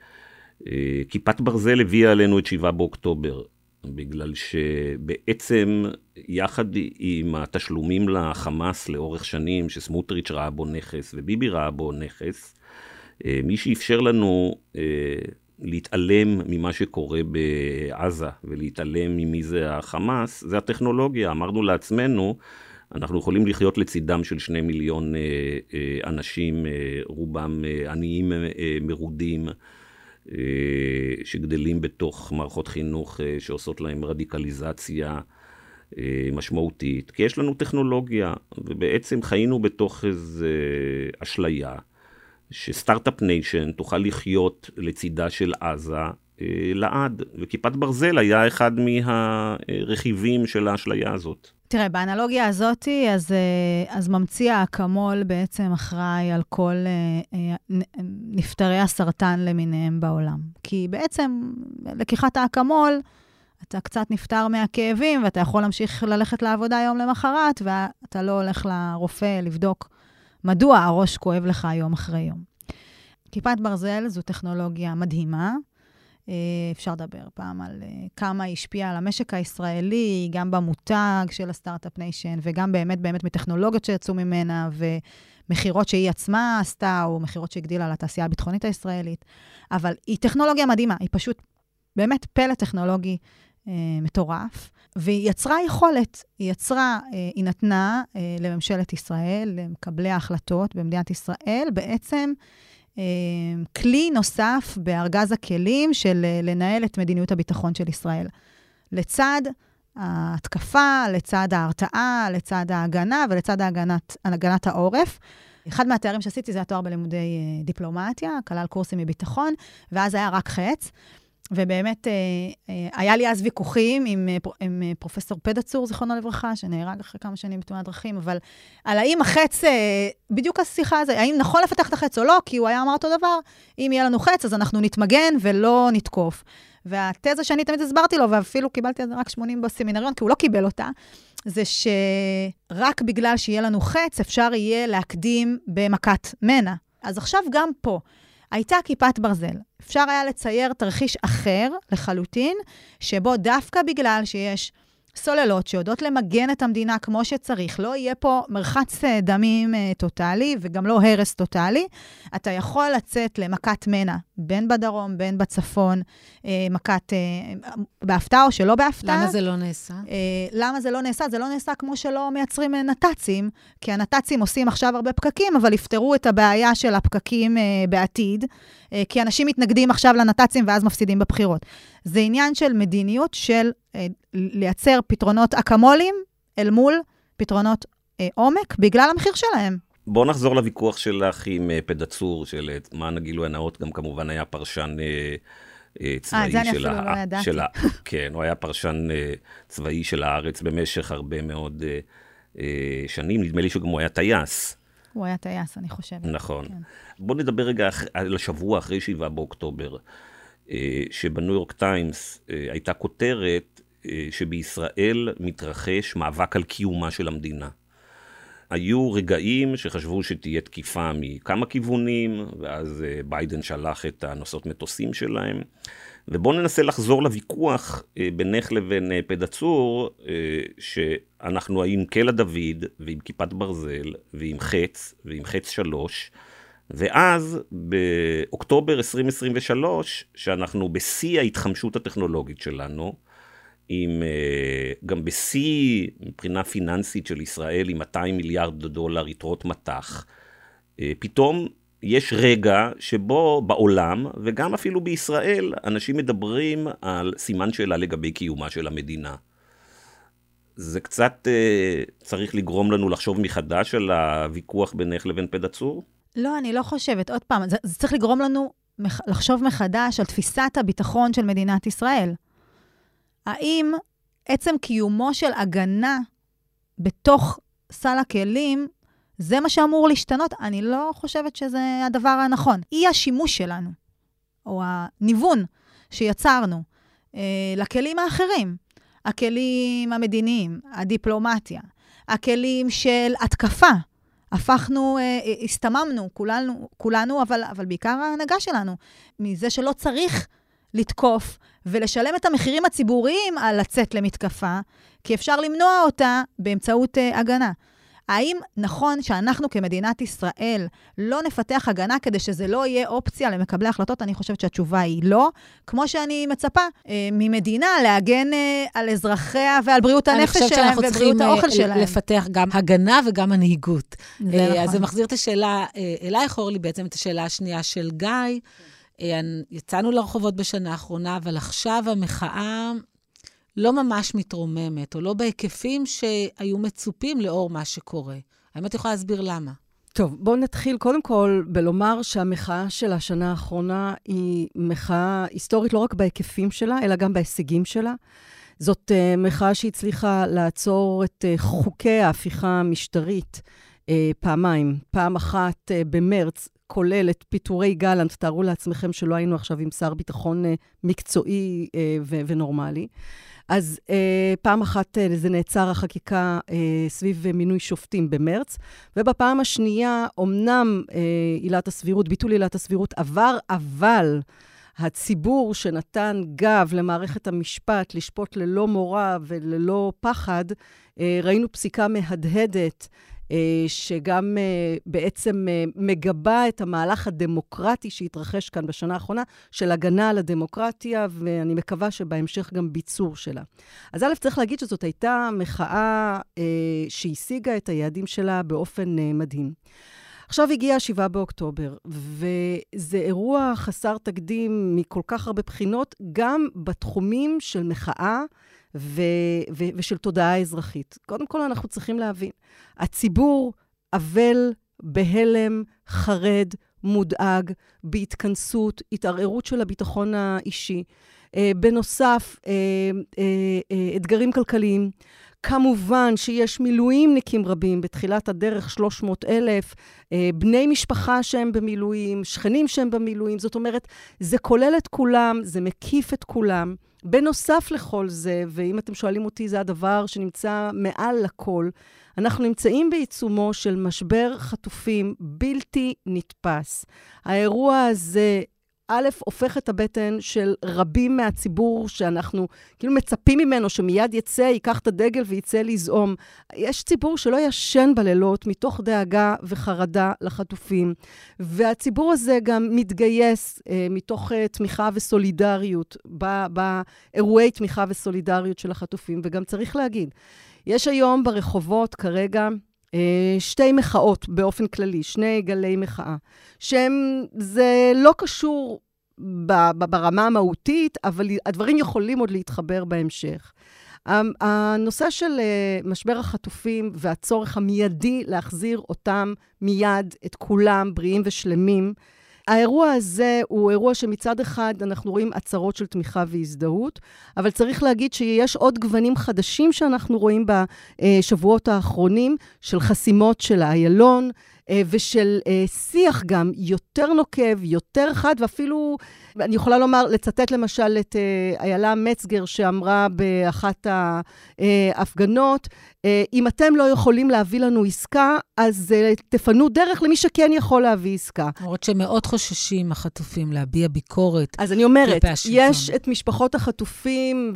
כיפת ברזל הביאה עלינו את שבעה באוקטובר. בגלל שבעצם יחד עם התשלומים לחמאס לאורך שנים, שסמוטריץ' ראה בו נכס וביבי ראה בו נכס, אה, מי שאפשר לנו אה, להתעלם ממה שקורה בעזה ולהתעלם ממי זה החמאס, זה הטכנולוגיה. אמרנו לעצמנו, אנחנו יכולים לחיות לצידם של שני מיליון אה, אנשים, רובם עניים מרודים. אה, שגדלים בתוך מערכות חינוך אה, שעושות להם רדיקליזציה אה, משמעותית, כי יש לנו טכנולוגיה, ובעצם חיינו בתוך איזו אשליה, ש start-up nation תוכל לחיות לצידה של עזה לעד, וכיפת ברזל היה אחד מהרכיבים של האשליה הזאת. תראה, באנלוגיה הזאת, אז, אה, אז ממציא האקמול בעצם אחראי על כל אה, אה, נפטרי הסרטן למיניהם בעולם. כי בעצם לקיחת האקמול, אתה קצת נפטר מהכאבים, ואתה יכול להמשיך ללכת לעבודה יום למחרת, ואתה לא הולך לרופא לבדוק מדוע הראש כואב לך יום אחרי יום. כיפת ברזל זו טכנולוגיה מדהימה, אפשר לדבר פעם על אה, כמה היא השפיעה על המשק הישראלי, גם במותג של ה start-up nation, וגם באמת באמת מטכנולוגיות שיצאו ממנה, ומכירות שהיא עצמה עשתה, או מכירות שהגדילה לתעשייה הביטחונית הישראלית. אבל היא טכנולוגיה מדהימה, היא פשוט באמת פלא טכנולוגי אה, מטורף. והיא יצרה יכולת, היא יצרה, אה, היא נתנה אה, לממשלת ישראל, למקבלי ההחלטות במדינת ישראל, בעצם אה, כלי נוסף בארגז הכלים של אה, לנהל את מדיניות הביטחון של ישראל. לצד ההתקפה, לצד ההרתעה, לצד ההגנה ולצד ההגנת, הגנת העורף. אחד מהתארים שעשיתי זה התואר בלימודי אה, דיפלומטיה, כלל קורסים מביטחון, ואז היה רק חץ. ובאמת, אה, אה, היה לי אז ויכוחים עם, אה, עם פרופסור פדצור, זיכרונו לברכה, שנהרג אחרי כמה שנים בתאונת דרכים, אבל על האם החץ, בדיוק השיחה הזו, האם נכון לפתח את החץ או לא, כי הוא היה אמר אותו דבר, אם יהיה לנו חץ, אז אנחנו נתמגן ולא נתקוף. והתזה שאני תמיד הסברתי לו, ואפילו קיבלתי רק 80 בסמינריון, כי הוא לא קיבל אותה, זה שרק בגלל שיהיה לנו חץ, אפשר יהיה להקדים במכת מנע. אז עכשיו גם פה, הייתה כיפת ברזל. אפשר היה לצייר תרחיש אחר לחלוטין, שבו דווקא בגלל שיש סוללות שיודעות למגן את המדינה כמו שצריך, לא יהיה פה מרחץ אה, דמים אה, טוטאלי וגם לא הרס טוטאלי. אתה יכול לצאת למכת מנע, בין בדרום, בין בצפון, אה, מכת, בהפתעה או שלא בהפתעה. למה זה לא נעשה? למה זה לא נעשה? זה לא נעשה כמו שלא מייצרים נת"צים, כי הנת"צים עושים עכשיו הרבה פקקים, אבל יפתרו את הבעיה של הפקקים בעתיד, כי אנשים מתנגדים עכשיו לנת"צים ואז מפסידים בבחירות. זה עניין של מדיניות של לייצר פתרונות אקמולים אל מול פתרונות אה, עומק, בגלל המחיר שלהם. בואו נחזור לוויכוח שלך עם אה, פדהצור, שלמען הגילוי הנאות, גם כמובן היה פרשן אה, אה, צבאי של ה... אה, זה אני אפילו לא ידעתי. של ה... [LAUGHS] כן, הוא היה פרשן אה, צבאי של הארץ במשך הרבה מאוד אה, אה, שנים, נדמה לי שגם הוא היה טייס. הוא היה טייס, אני חושבת. נכון. כן. בואו נדבר רגע על השבוע אחרי 7 באוקטובר. אה, שבניו יורק טיימס אה, הייתה כותרת אה, שבישראל מתרחש מאבק על קיומה של המדינה. היו רגעים שחשבו שתהיה תקיפה מכמה כיוונים, ואז ביידן שלח את הנושאות מטוסים שלהם. ובואו ננסה לחזור לוויכוח בינך לבין פדהצור, שאנחנו עם קלע דוד, ועם כיפת ברזל, ועם חץ, ועם חץ שלוש, ואז באוקטובר 2023, שאנחנו בשיא ההתחמשות הטכנולוגית שלנו, עם, אה, גם בשיא מבחינה פיננסית של ישראל, עם 200 מיליארד דולר יתרות מטח, פתאום יש רגע שבו בעולם, וגם אפילו בישראל, אנשים מדברים על סימן שאלה לגבי קיומה של המדינה. זה קצת אה, צריך לגרום לנו לחשוב מחדש על הוויכוח בינך לבין פדצור? לא, אני לא חושבת. עוד פעם, זה, זה צריך לגרום לנו מח, לחשוב מחדש על תפיסת הביטחון של מדינת ישראל. האם עצם קיומו של הגנה בתוך סל הכלים זה מה שאמור להשתנות? אני לא חושבת שזה הדבר הנכון. אי השימוש שלנו, או הניוון שיצרנו אה, לכלים האחרים, הכלים המדיניים, הדיפלומטיה, הכלים של התקפה. הפכנו, אה, אה, הסתממנו, כולנו, כולנו אבל, אבל בעיקר ההנהגה שלנו, מזה שלא צריך לתקוף ולשלם את המחירים הציבוריים על לצאת למתקפה, כי אפשר למנוע אותה באמצעות אה, הגנה. האם נכון שאנחנו כמדינת ישראל לא נפתח הגנה כדי שזה לא יהיה אופציה למקבלי החלטות? אני חושבת שהתשובה היא לא. כמו שאני מצפה אה, ממדינה להגן אה, על אזרחיה ועל בריאות הנפש שלהם ובריאות האוכל אה, שלהם. אני חושבת שאנחנו צריכים לפתח גם הגנה וגם מנהיגות. זה אה, נכון. אז זה מחזיר את השאלה אה, אלייך, אורלי, בעצם את השאלה השנייה של גיא. אה, יצאנו לרחובות בשנה האחרונה, אבל עכשיו המחאה לא ממש מתרוממת, או לא בהיקפים שהיו מצופים לאור מה שקורה. האם את יכולה להסביר למה? טוב, בואו נתחיל קודם כל בלומר שהמחאה של השנה האחרונה היא מחאה היסטורית לא רק בהיקפים שלה, אלא גם בהישגים שלה. זאת uh, מחאה שהצליחה לעצור את uh, חוקי ההפיכה המשטרית uh, פעמיים. פעם אחת uh, במרץ, כולל את פיטורי גלנט, תארו לעצמכם שלא היינו עכשיו עם שר ביטחון uh, מקצועי uh, ו- ונורמלי. אז אה, פעם אחת אה, זה נעצר החקיקה אה, סביב מינוי שופטים במרץ, ובפעם השנייה, אמנם אה, עילת הסבירות, ביטול עילת הסבירות עבר, אבל הציבור שנתן גב למערכת המשפט לשפוט ללא מורא וללא פחד, אה, ראינו פסיקה מהדהדת אה, שגם אה, בעצם אה, מגבה את המהלך הדמוקרטי שהתרחש כאן בשנה האחרונה, של הגנה על הדמוקרטיה, ואני מקווה שבהמשך גם ביצור שלה. אז א', צריך להגיד שזאת הייתה מחאה שהשיגה את היעדים שלה באופן מדהים. עכשיו הגיע ה-7 באוקטובר, וזה אירוע חסר תקדים מכל כך הרבה בחינות, גם בתחומים של מחאה ו- ו- ושל תודעה אזרחית. קודם כל, אנחנו צריכים להבין, הציבור אבל, בהלם, חרד, מודאג, בהתכנסות, התערערות של הביטחון האישי. אה, בנוסף, אה, אה, אתגרים כלכליים. כמובן שיש מילואימניקים רבים, בתחילת הדרך 300 אלף, בני משפחה שהם במילואים, שכנים שהם במילואים, זאת אומרת, זה כולל את כולם, זה מקיף את כולם. בנוסף לכל זה, ואם אתם שואלים אותי, זה הדבר שנמצא מעל לכל, אנחנו נמצאים בעיצומו של משבר חטופים בלתי נתפס. האירוע הזה א', הופך את הבטן של רבים מהציבור שאנחנו כאילו מצפים ממנו שמיד יצא, ייקח את הדגל ויצא לזעום. יש ציבור שלא ישן בלילות מתוך דאגה וחרדה לחטופים, והציבור הזה גם מתגייס אה, מתוך אה, תמיכה וסולידריות באירועי תמיכה וסולידריות של החטופים, וגם צריך להגיד, יש היום ברחובות כרגע שתי מחאות באופן כללי, שני גלי מחאה, שהם, זה לא קשור ברמה המהותית, אבל הדברים יכולים עוד להתחבר בהמשך. הנושא של אה, משבר החטופים והצורך המיידי להחזיר אותם מיד, את כולם, בריאים ושלמים, האירוע הזה הוא אירוע שמצד אחד אנחנו רואים הצהרות של תמיכה והזדהות, אבל צריך להגיד שיש עוד גוונים חדשים שאנחנו רואים בשבועות האחרונים, של חסימות של האיילון, אה, ושל אה, שיח גם יותר נוקב, יותר חד, ואפילו, אני יכולה לומר, לצטט למשל את אה, איילה מצגר, שאמרה באחת ההפגנות, אם אתם לא יכולים להביא לנו עסקה, אז תפנו דרך למי שכן יכול להביא עסקה. למרות שמאוד חוששים החטופים להביע ביקורת אז אני אומרת, יש את משפחות החטופים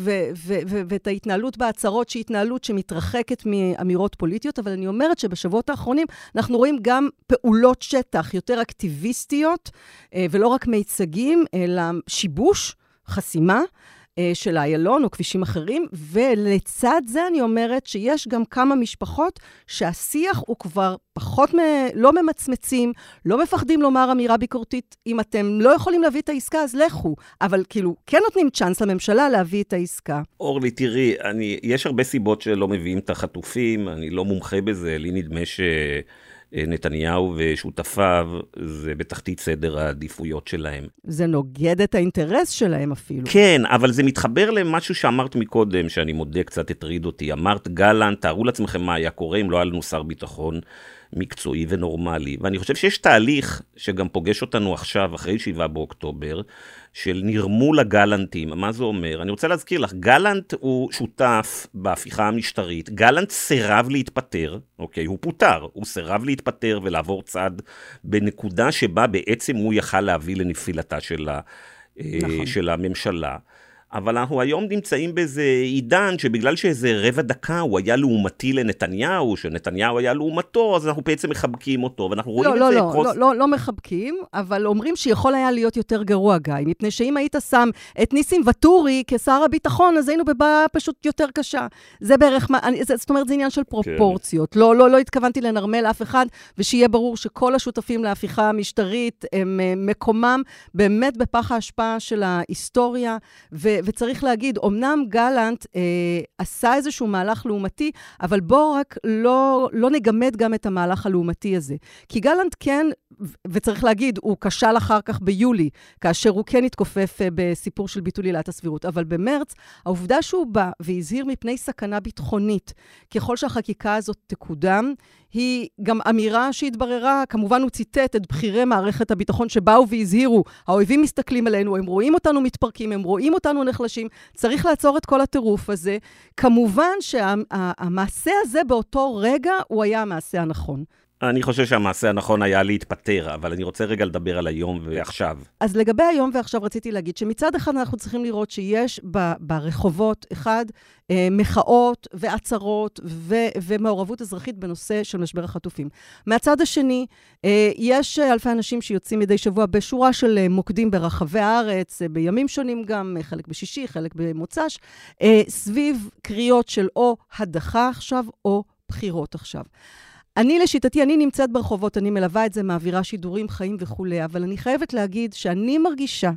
ואת ההתנהלות בהצהרות, שהיא התנהלות שמתרחקת מאמירות פוליטיות, אבל אני אומרת שבשבועות האחרונים אנחנו רואים גם גם פעולות שטח יותר אקטיביסטיות, אה, ולא רק מיצגים, אלא שיבוש, חסימה. אה, של איילון או כבישים אחרים, ולצד זה אני אומרת שיש גם כמה משפחות שהשיח הוא כבר פחות, מ... לא ממצמצים, לא מפחדים לומר אמירה ביקורתית. אם אתם לא יכולים להביא את העסקה, אז לכו. אבל כאילו, כן נותנים צ'אנס לממשלה להביא את העסקה. אורלי, תראי, אני, יש הרבה סיבות שלא מביאים את החטופים, אני לא מומחה בזה, לי נדמה ש... נתניהו ושותפיו, זה בתחתית סדר העדיפויות שלהם. זה נוגד את האינטרס שלהם אפילו. כן, אבל זה מתחבר למשהו שאמרת מקודם, שאני מודה קצת הטריד אותי. אמרת, גלנט, תארו לעצמכם מה היה קורה אם לא היה לנו שר ביטחון מקצועי ונורמלי. ואני חושב שיש תהליך שגם פוגש אותנו עכשיו, אחרי 7 באוקטובר, של נרמול הגלנטים. מה זה אומר? אני רוצה להזכיר לך, גלנט הוא שותף בהפיכה המשטרית. גלנט סירב להתפטר, אוקיי? הוא פוטר. הוא סירב להתפטר ולעבור צד בנקודה שבה בעצם הוא יכל להביא לנפילתה של, ה, אה, נכון. של הממשלה. אבל אנחנו היום נמצאים באיזה עידן שבגלל שאיזה רבע דקה הוא היה לעומתי לנתניהו, שנתניהו היה לעומתו, אז אנחנו בעצם מחבקים אותו, ואנחנו רואים לא, את לא, זה... לא, קרוס... לא, לא, לא מחבקים, אבל אומרים שיכול היה להיות יותר גרוע, גיא, מפני שאם היית שם את ניסים ואטורי כשר הביטחון, אז היינו בבעיה פשוט יותר קשה. זה בערך, מה, אני, זאת אומרת, זה עניין של פרופורציות. כן. לא, לא, לא התכוונתי לנרמל אף אחד, ושיהיה ברור שכל השותפים להפיכה המשטרית, הם אה, מקומם באמת בפח ההשפעה של ההיסטוריה, ו... וצריך להגיד, אמנם גלנט אה, עשה איזשהו מהלך לעומתי, אבל בואו רק לא, לא נגמד גם את המהלך הלעומתי הזה. כי גלנט כן, וצריך להגיד, הוא כשל אחר כך ביולי, כאשר הוא כן התכופף אה, בסיפור של ביטול עילת הסבירות. אבל במרץ, העובדה שהוא בא והזהיר מפני סכנה ביטחונית, ככל שהחקיקה הזאת תקודם, היא גם אמירה שהתבררה, כמובן הוא ציטט את בכירי מערכת הביטחון שבאו והזהירו, האויבים מסתכלים עלינו, הם רואים אותנו מתפרקים, הם רואים אותנו נחלשים, צריך לעצור את כל הטירוף הזה. כמובן שהמעשה שה, הזה באותו רגע הוא היה המעשה הנכון. אני חושב שהמעשה הנכון היה להתפטר, אבל אני רוצה רגע לדבר על היום ועכשיו. אז לגבי היום ועכשיו רציתי להגיד שמצד אחד אנחנו צריכים לראות שיש ברחובות, אחד, אה, מחאות ועצרות ו- ומעורבות אזרחית בנושא של משבר החטופים. מהצד השני, אה, יש אלפי אנשים שיוצאים מדי שבוע בשורה של אה, מוקדים ברחבי הארץ, בימים שונים גם, חלק בשישי, חלק במוצ"ש, סביב קריאות של או הדחה עכשיו או בחירות עכשיו. אני, לשיטתי, אני נמצאת ברחובות, אני מלווה את זה, מעבירה שידורים, חיים וכולי, אבל אני חייבת להגיד שאני מרגישה,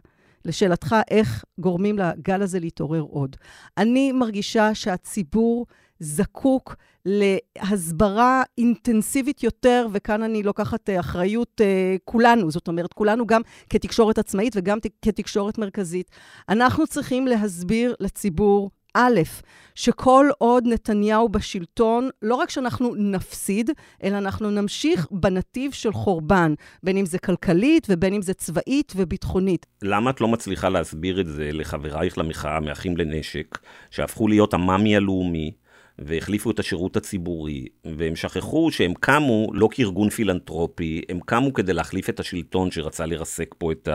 לשאלתך, איך גורמים לגל הזה להתעורר עוד. אני מרגישה שהציבור זקוק להסברה אינטנסיבית יותר, וכאן אני לוקחת אה, אחריות uh, כולנו, זאת אומרת, כולנו גם כתקשורת עצמאית וגם כתקשורת מרכזית. אנחנו צריכים להסביר לציבור א', שכל עוד נתניהו בשלטון, לא רק שאנחנו נפסיד, אלא אנחנו נמשיך בנתיב של חורבן, בין אם זה כלכלית ובין אם זה צבאית וביטחונית. למה את לא מצליחה להסביר את זה לחברייך למחאה, מאחים לנשק, שהפכו להיות המאמי הלאומי? והחליפו את השירות הציבורי, והם שכחו שהם קמו לא כארגון פילנטרופי, הם קמו כדי להחליף את השלטון שרצה לרסק פה את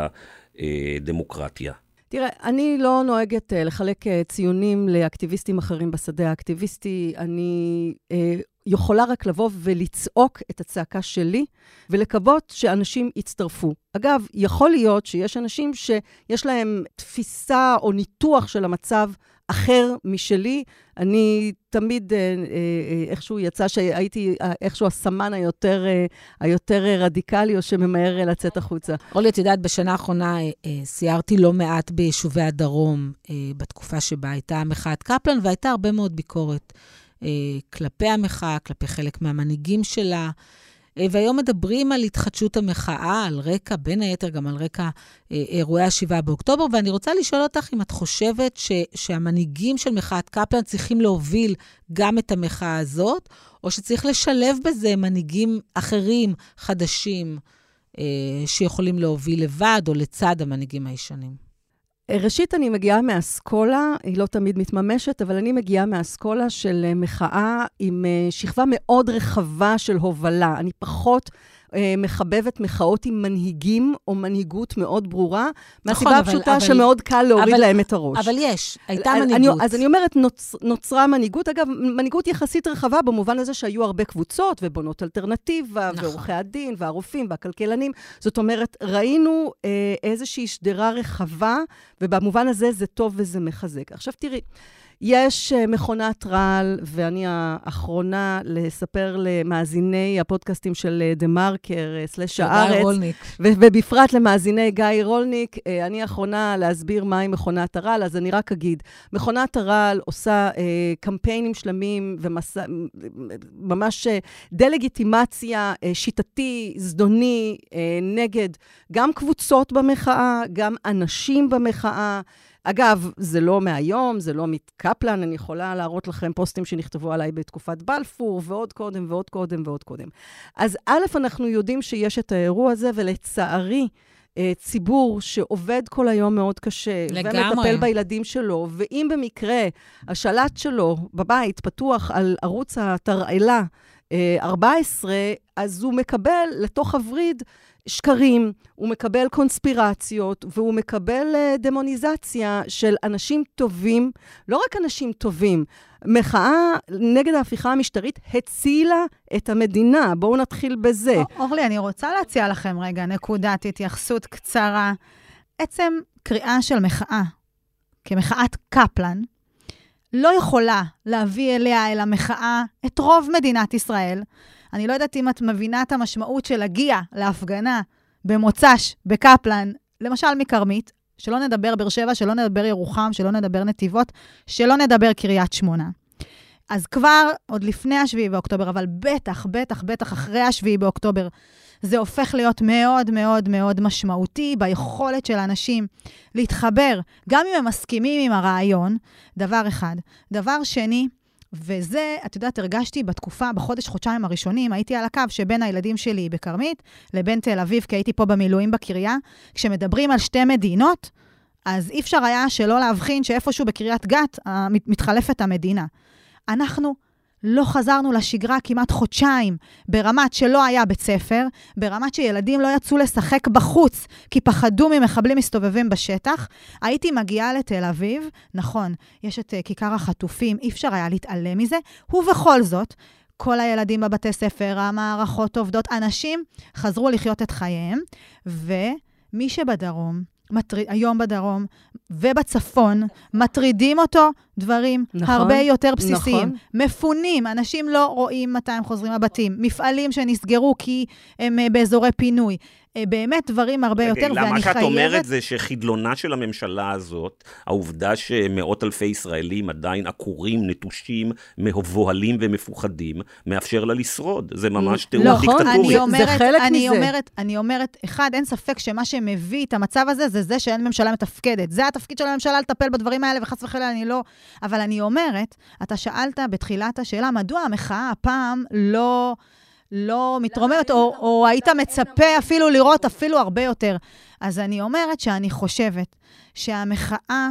הדמוקרטיה. תראה, אני לא נוהגת uh, לחלק uh, ציונים לאקטיביסטים אחרים בשדה האקטיביסטי. אני uh, יכולה רק לבוא ולצעוק את הצעקה שלי, ולקוות שאנשים יצטרפו. אגב, יכול להיות שיש אנשים שיש להם תפיסה או ניתוח של המצב אחר משלי. אני תמיד אה, אה, איכשהו יצא שהייתי איכשהו הסמן היותר, היותר רדיקלי, או שממהר לצאת החוצה. אורלי, את יודעת, בשנה האחרונה סיירתי לא מעט ביישובי הדרום, בתקופה שבה הייתה מחאת קפלן, והייתה הרבה מאוד ביקורת כלפי המחאה, כלפי חלק מהמנהיגים שלה. אה, והיום מדברים על התחדשות המחאה, על רקע, בין היתר גם על רקע אה, אירועי ה-7 באוקטובר, ואני רוצה לשאול אותך אם את חושבת ש, שהמנהיגים של מחאת קפלן צריכים להוביל גם את המחאה הזאת, או שצריך לשלב בזה מנהיגים אחרים, חדשים, אה, שיכולים להוביל לבד או לצד המנהיגים הישנים. ראשית, אני מגיעה מאסכולה, היא לא תמיד מתממשת, אבל אני מגיעה מאסכולה של אה, מחאה עם אה, שכבה מאוד רחבה של הובלה. אני פחות אה, מחבבת מחאות עם מנהיגים או מנהיגות מאוד ברורה, נכון, מהסיבה הפשוטה אבל, שמאוד קל להוריד אבל, להם את הראש. אבל יש, הייתה אני, מנהיגות. אני, אז אני אומרת, נוצ, נוצרה מנהיגות. אגב, מנהיגות יחסית רחבה במובן הזה שהיו הרבה קבוצות ובונות אלטרנטיבה, נכון. ועורכי הדין, והרופאים, והכלכלנים. זאת אומרת, ראינו אה, איזושהי שדרה רחבה, ובמובן הזה זה טוב וזה מחזק. עכשיו תראי, יש אה, מכונת רעל, ואני האחרונה לספר למאזיני הפודקאסטים של אה, דה מרקר, אה, סלש הארץ. גיא רולניק. ובפרט למאזיני גיא רולניק, אני האחרונה להסביר מהי מכונת הרעל, אז אני רק אגיד, מכונת הרעל עושה אה, קמפיינים שלמים וממש דה-לגיטימציה אה, שיטתי, זדוני, אה, נגד גם קבוצות במחאה, גם אנשים במחאה. אגב, זה לא מהיום, זה לא מקפלן, אני יכולה להראות לכם פוסטים שנכתבו עליי בתקופת בלפור, ועוד קודם ועוד קודם ועוד קודם. אז א', אנחנו יודעים שיש את האירוע הזה, ולצערי, אה, ציבור שעובד כל היום מאוד קשה, לגמרי. ומטפל בילדים שלו, ואם במקרה השלט שלו בבית פתוח על ערוץ התרעלה 14, אה, אז הוא מקבל לתוך הווריד שקרים, הוא מקבל קונספירציות, והוא מקבל uh, דמוניזציה של אנשים טובים, לא רק אנשים טובים, מחאה נגד ההפיכה המשטרית הצילה את המדינה. בואו נתחיל בזה. אורלי, אני רוצה להציע לכם רגע נקודת התייחסות קצרה. עצם קריאה של מחאה, כמחאת קפלן, לא יכולה להביא אליה, אל המחאה, את רוב מדינת ישראל. אני לא יודעת אם את מבינה את המשמעות של להגיע להפגנה במוצ"ש, בקפלן, למשל מכרמית, שלא נדבר באר שבע, שלא נדבר ירוחם, שלא נדבר נתיבות, שלא נדבר קריית שמונה. אז כבר, עוד לפני ה-7 באוקטובר, אבל בטח, בטח, בטח אחרי ה-7 באוקטובר, זה הופך להיות מאוד מאוד מאוד משמעותי ביכולת של אנשים להתחבר, גם אם הם מסכימים עם הרעיון, דבר אחד. דבר שני, וזה, את יודעת, הרגשתי בתקופה, בחודש, חודשיים הראשונים, הייתי על הקו שבין הילדים שלי בכרמית לבין תל אביב, כי הייתי פה במילואים בקריה. כשמדברים על שתי מדינות, אז אי אפשר היה שלא להבחין שאיפשהו בקריית גת מתחלפת המדינה. אנחנו לא חזרנו לשגרה כמעט חודשיים, ברמת שלא היה בית ספר, ברמת שילדים לא יצאו לשחק בחוץ, כי פחדו ממחבלים מסתובבים בשטח. הייתי מגיעה לתל אביב, נכון, יש את uh, כיכר החטופים, אי אפשר היה להתעלם מזה, ובכל זאת, כל הילדים בבתי ספר, המערכות עובדות, אנשים חזרו לחיות את חייהם, ומי שבדרום, מטריד, היום בדרום ובצפון, מטרידים אותו דברים נכון, הרבה יותר בסיסיים. נכון. מפונים, אנשים לא רואים מתי הם חוזרים לבתים. מפעלים שנסגרו כי הם אה, באזורי פינוי. אה, באמת דברים הרבה יותר, ואני חייבת... מה שאת אומרת זה שחדלונה של הממשלה הזאת, העובדה שמאות אלפי ישראלים עדיין עקורים, נטושים, מבוהלים ומפוחדים, מאפשר לה לשרוד. זה ממש תיאור נכון, דיקטטורי. אומרת, זה חלק אני מזה. אומרת, אני אומרת, אחד, אין ספק שמה שמביא את המצב הזה, זה זה שאין ממשלה מתפקדת. זה התפקיד של הממשלה לטפל בדברים האלה, וחס וחלילה אני לא... אבל אני אומרת, אתה שאלת בתחילת השאלה, מדוע המחאה הפעם לא... לא מתרוממת, או, או היית מצפה אפילו לראות אפילו הרבה יותר. אז אני אומרת שאני חושבת שהמחאה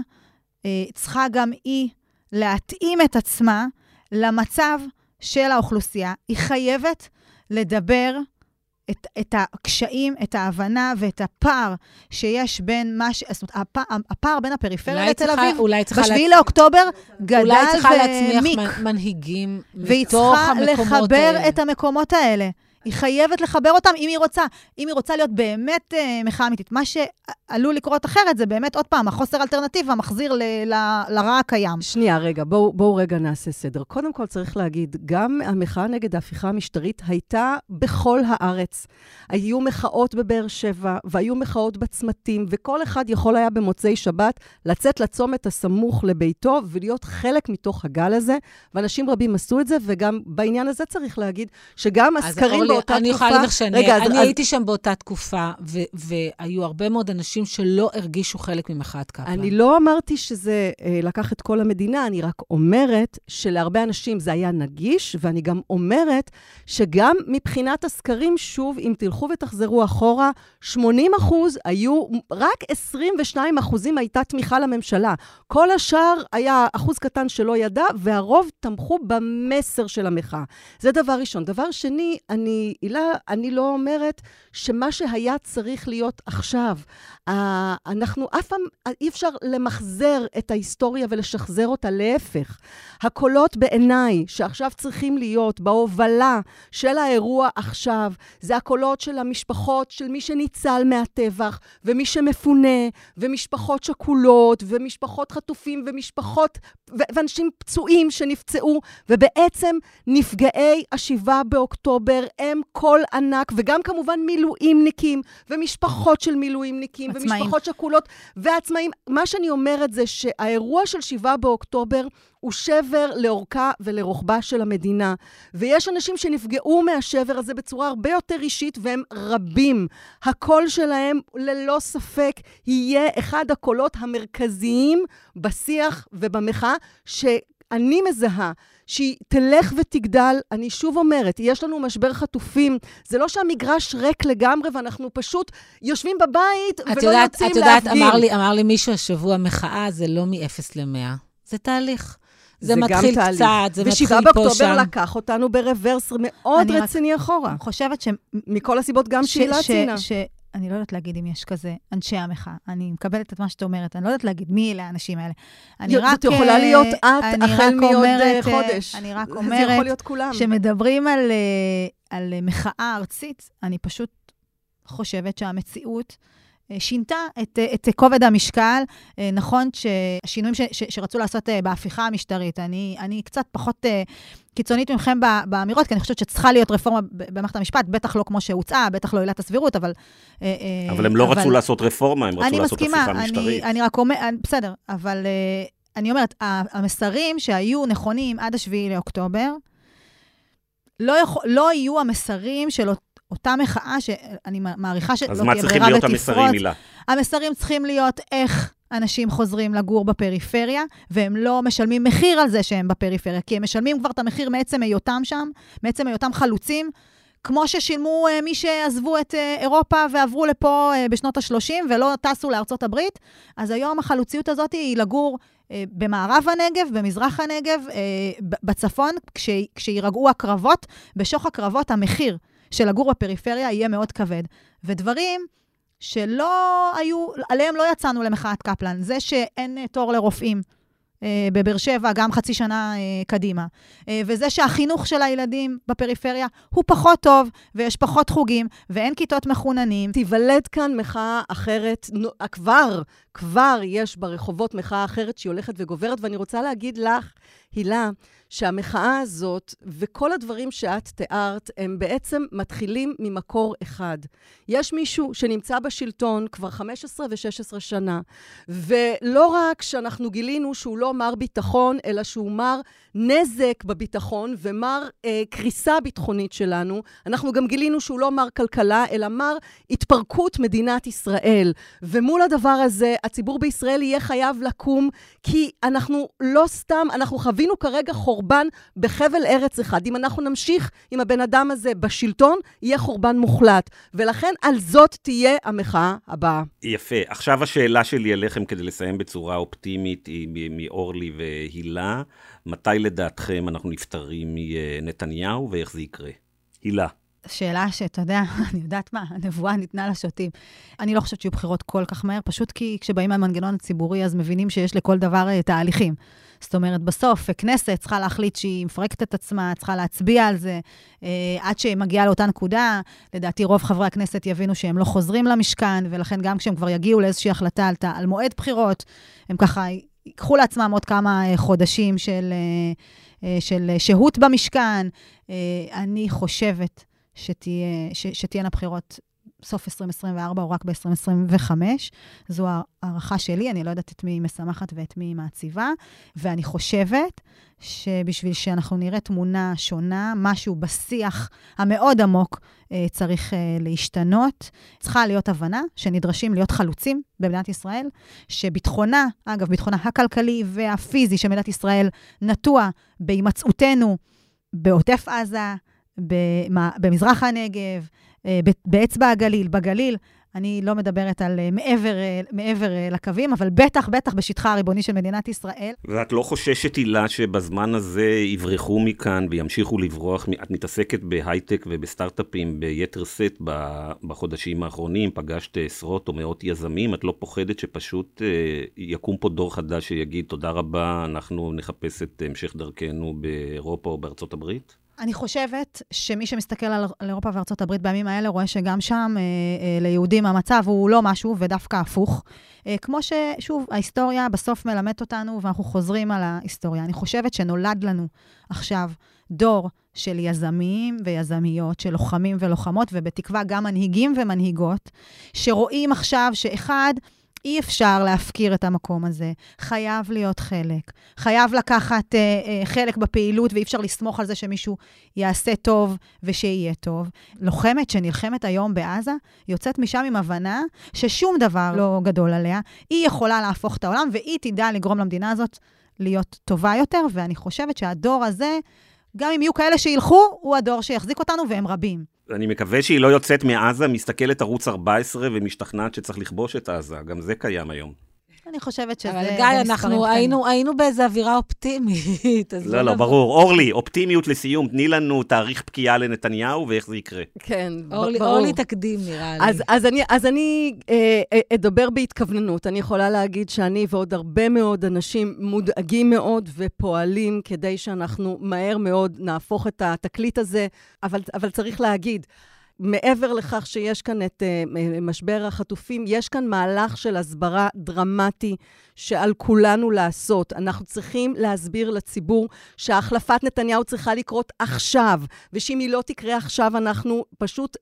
אה, צריכה גם היא להתאים את עצמה למצב של האוכלוסייה. היא חייבת לדבר את, את הקשיים, את ההבנה ואת הפער שיש בין מה ש... זאת אומרת, הפער, הפער בין הפריפריה לתל אביב, ב-7 לאוקטובר גדל ומיק. אולי צריכה להצמיח מנהיגים מתוך המקומות האלה. והיא צריכה לחבר את המקומות האלה. היא חייבת לחבר אותם אם היא רוצה. אם היא רוצה להיות באמת אה, מחאה אמיתית. מה שעלול לקרות אחרת זה באמת, עוד פעם, החוסר אלטרנטיבה מחזיר ל, ל, לרע הקיים. שנייה, רגע, בואו בוא רגע נעשה סדר. קודם כל צריך להגיד, גם המחאה נגד ההפיכה המשטרית הייתה בכל הארץ. היו מחאות בבאר שבע, והיו מחאות בצמתים, וכל אחד יכול היה במוצאי שבת לצאת לצומת הסמוך לביתו ולהיות חלק מתוך הגל הזה, ואנשים רבים עשו את זה, וגם בעניין הזה צריך להגיד שגם הסקרים באותה אני תקופה... אני יכולה להגיד לך שאני רגע, אני אז, הייתי שם באותה תקופה, ו, והיו הרבה מאוד אנשים שלא הרגישו חלק ממחאת קפלן. אני לא אמרתי שזה אה, לקח את כל המדינה, אני רק אומרת שלהרבה אנשים זה היה נגיש, ואני גם אומרת שגם מבחינת הסקרים, שוב, אם תלכו ותחזרו אחורה, 80 אחוז היו, רק 22 אחוזים הייתה תמיכה לממשלה. כל השאר היה אחוז קטן שלא ידע, והרוב תמכו במסר של המחאה. זה דבר ראשון. דבר שני, אני הילה, אני לא אומרת שמה שהיה צריך להיות עכשיו. אנחנו אף פעם, אי אפשר למחזר את ההיסטוריה ולשחזר אותה, להפך. הקולות בעיניי שעכשיו צריכים להיות בהובלה של האירוע עכשיו, זה הקולות של המשפחות של מי שניצל מהטבח, ומי שמפונה, ומשפחות שכולות, ומשפחות חטופים, ומשפחות, ואנשים פצועים שנפצעו, ובעצם נפגעי השבעה באוקטובר הם קול ענק, וגם כמובן מילואימניקים, ומשפחות של מילואימניקים, עצמאים. ומשפחות שכולות, ועצמאים. מה שאני אומרת זה שהאירוע של שבעה באוקטובר הוא שבר לאורכה ולרוחבה של המדינה. ויש אנשים שנפגעו מהשבר הזה בצורה הרבה יותר אישית, והם רבים. הקול שלהם, ללא ספק, יהיה אחד הקולות המרכזיים בשיח ובמחאה, שאני מזהה. שהיא תלך ותגדל. אני שוב אומרת, יש לנו משבר חטופים. זה לא שהמגרש ריק לגמרי ואנחנו פשוט יושבים בבית ולא יודעת, יוצאים להפגין. את יודעת, אמר לי, אמר לי מישהו השבוע, מחאה זה לא מ-0 ל-100, זה תהליך. זה, זה מתחיל קצת, זה מתחיל פה שם. ושבעה באוקטובר לקח אותנו ברוורס מאוד רציני אחורה. אני חושבת ש... מכל הסיבות גם שהילה ציינה. אני לא יודעת להגיד אם יש כזה אנשי המחאה. אני מקבלת את מה שאת אומרת, אני לא יודעת להגיד מי אלה האנשים האלה. אני רק... זאת יכולה להיות את החל מעוד אה, חודש. אני רק אומרת... זה יכול להיות כולם. שמדברים על, אה, על מחאה ארצית, אני פשוט חושבת שהמציאות... אה, שינתה את, את כובד המשקל. נכון שהשינויים ש, ש, שרצו לעשות בהפיכה המשטרית, אני, אני קצת פחות קיצונית מכם באמירות, כי אני חושבת שצריכה להיות רפורמה במערכת המשפט, בטח לא כמו שהוצעה, בטח לא עילת הסבירות, אבל... אה, אה, אבל הם לא אבל... רצו לעשות רפורמה, הם רצו לעשות מסכימה, הפיכה משטרית. אני רק אומר, בסדר, אבל אה, אני אומרת, המסרים שהיו נכונים עד 7 לאוקטובר, לא, יכול, לא יהיו המסרים של אותה מחאה, שאני מעריכה שלא תהיה ברירה ותפרוץ. אז מה צריכים להיות המסרים, הילה? המסרים צריכים להיות איך אנשים חוזרים לגור בפריפריה, והם לא משלמים מחיר על זה שהם בפריפריה, כי הם משלמים כבר את המחיר מעצם היותם שם, מעצם היותם חלוצים. כמו ששילמו uh, מי שעזבו את uh, אירופה ועברו לפה uh, בשנות ה-30 ולא טסו לארצות הברית, אז היום החלוציות הזאת היא לגור במערב הנגב, במזרח הנגב, בצפון, כש, כשירגעו הקרבות. בשוך הקרבות המחיר של לגור בפריפריה יהיה מאוד כבד. ודברים שלא היו, עליהם לא יצאנו למחאת קפלן. זה שאין אה, תור לרופאים אה, בבאר שבע גם חצי שנה אה, קדימה, וזה שהחינוך של הילדים בפריפריה הוא פחות טוב, ויש פחות חוגים, ואין כיתות מחוננים. תיוולד כאן מחאה אחרת, כבר, כבר יש ברחובות מחאה אחרת שהיא הולכת וגוברת, ואני רוצה להגיד לך, הילה, שהמחאה הזאת וכל הדברים שאת תיארת, הם בעצם מתחילים ממקור אחד. יש מישהו שנמצא בשלטון כבר 15 ו-16 שנה, ולא רק שאנחנו גילינו שהוא לא מר ביטחון, אלא שהוא מר נזק בביטחון ומר אה, קריסה ביטחונית שלנו, אנחנו גם גילינו שהוא לא מר כלכלה, אלא מר התפרקות מדינת ישראל. ומול הדבר הזה, הציבור בישראל יהיה חייב לקום, כי אנחנו לא סתם, אנחנו חווינו כרגע חורבן בחבל ארץ אחד. אם אנחנו נמשיך עם הבן אדם הזה בשלטון, יהיה חורבן מוחלט. ולכן על זאת תהיה המחאה הבאה. יפה. עכשיו השאלה שלי אליכם כדי לסיים בצורה אופטימית היא מאורלי והילה. מתי לדעתכם אנחנו נפטרים מנתניהו ואיך זה יקרה? הילה. שאלה שאתה יודע, [LAUGHS] אני יודעת מה, הנבואה ניתנה לשוטים. אני לא חושבת שיהיו בחירות כל כך מהר, פשוט כי כשבאים מהמנגנון הציבורי, אז מבינים שיש לכל דבר uh, תהליכים. זאת אומרת, בסוף, כנסת צריכה להחליט שהיא מפרקת את עצמה, צריכה להצביע על זה, uh, עד שהיא מגיעה לאותה נקודה. לדעתי, רוב חברי הכנסת יבינו שהם לא חוזרים למשכן, ולכן גם כשהם כבר יגיעו לאיזושהי החלטה על, על מועד בחירות, הם ככה ייקחו לעצמם עוד כמה uh, חודשים של, uh, uh, של שהות במשכן. Uh, אני חושבת... שתהיינה בחירות סוף 2024 או רק ב-2025. זו הערכה שלי, אני לא יודעת את מי היא משמחת ואת מי היא מעציבה, ואני חושבת שבשביל שאנחנו נראה תמונה שונה, משהו בשיח המאוד עמוק אה, צריך אה, להשתנות. צריכה להיות הבנה שנדרשים להיות חלוצים במדינת ישראל, שביטחונה, אגב, ביטחונה הכלכלי והפיזי של מדינת ישראל נטוע בהימצאותנו בעוטף עזה, במזרח הנגב, אה, באצבע הגליל, בגליל. אני לא מדברת על uh, מעבר, uh, מעבר לקווים, אבל בטח, בטח בשטחה הריבוני של מדינת ישראל. ואת לא חוששת, הילה, שבזמן הזה יברחו מכאן וימשיכו לברוח? את מתעסקת בהייטק ובסטארט-אפים ביתר שאת בחודשים האחרונים, פגשת עשרות או מאות יזמים, את לא פוחדת שפשוט יקום פה דור חדש שיגיד, תודה רבה, אנחנו נחפש את המשך דרכנו באירופה או בארצות הברית? אני חושבת שמי שמסתכל על, על אירופה וארצות הברית בימים האלה, רואה שגם שם אה, אה, ליהודים המצב הוא לא משהו, ודווקא הפוך. אה, כמו ששוב, ההיסטוריה בסוף מלמדת אותנו, ואנחנו חוזרים על ההיסטוריה. אני חושבת שנולד לנו עכשיו דור של יזמים ויזמיות, של לוחמים ולוחמות, ובתקווה גם מנהיגים ומנהיגות, שרואים עכשיו שאחד, אי אפשר להפקיר את המקום הזה. חייב להיות חלק. חייב לקחת אה, אה, חלק בפעילות, ואי אפשר לסמוך על זה שמישהו יעשה טוב ושיהיה טוב. לוחמת שנלחמת היום בעזה, יוצאת משם עם הבנה ששום דבר לא גדול עליה. היא יכולה להפוך את העולם, והיא תדע לגרום למדינה הזאת להיות טובה יותר, ואני חושבת שהדור הזה, גם אם יהיו כאלה שילכו, הוא הדור שיחזיק אותנו, והם רבים. אני מקווה שהיא לא יוצאת מעזה, מסתכלת ערוץ 14 ומשתכנעת שצריך לכבוש את עזה. גם זה קיים היום. אני חושבת שזה... אבל גיא, אנחנו היינו, היינו באיזו אווירה אופטימית. [LAUGHS] לא, לא, ברור. אורלי, אופטימיות לסיום. תני לנו תאריך פקיעה לנתניהו ואיך זה יקרה. כן, אורלי, ברור. אורלי תקדים, נראה לי. אז, אז אני, אז אני אה, אה, אדבר בהתכווננות. אני יכולה להגיד שאני ועוד הרבה מאוד אנשים מודאגים מאוד ופועלים כדי שאנחנו מהר מאוד נהפוך את התקליט הזה, אבל, אבל צריך להגיד, מעבר לכך שיש כאן את uh, משבר החטופים, יש כאן מהלך של הסברה דרמטי שעל כולנו לעשות. אנחנו צריכים להסביר לציבור שהחלפת נתניהו צריכה לקרות עכשיו, ושאם היא לא תקרה עכשיו, אנחנו פשוט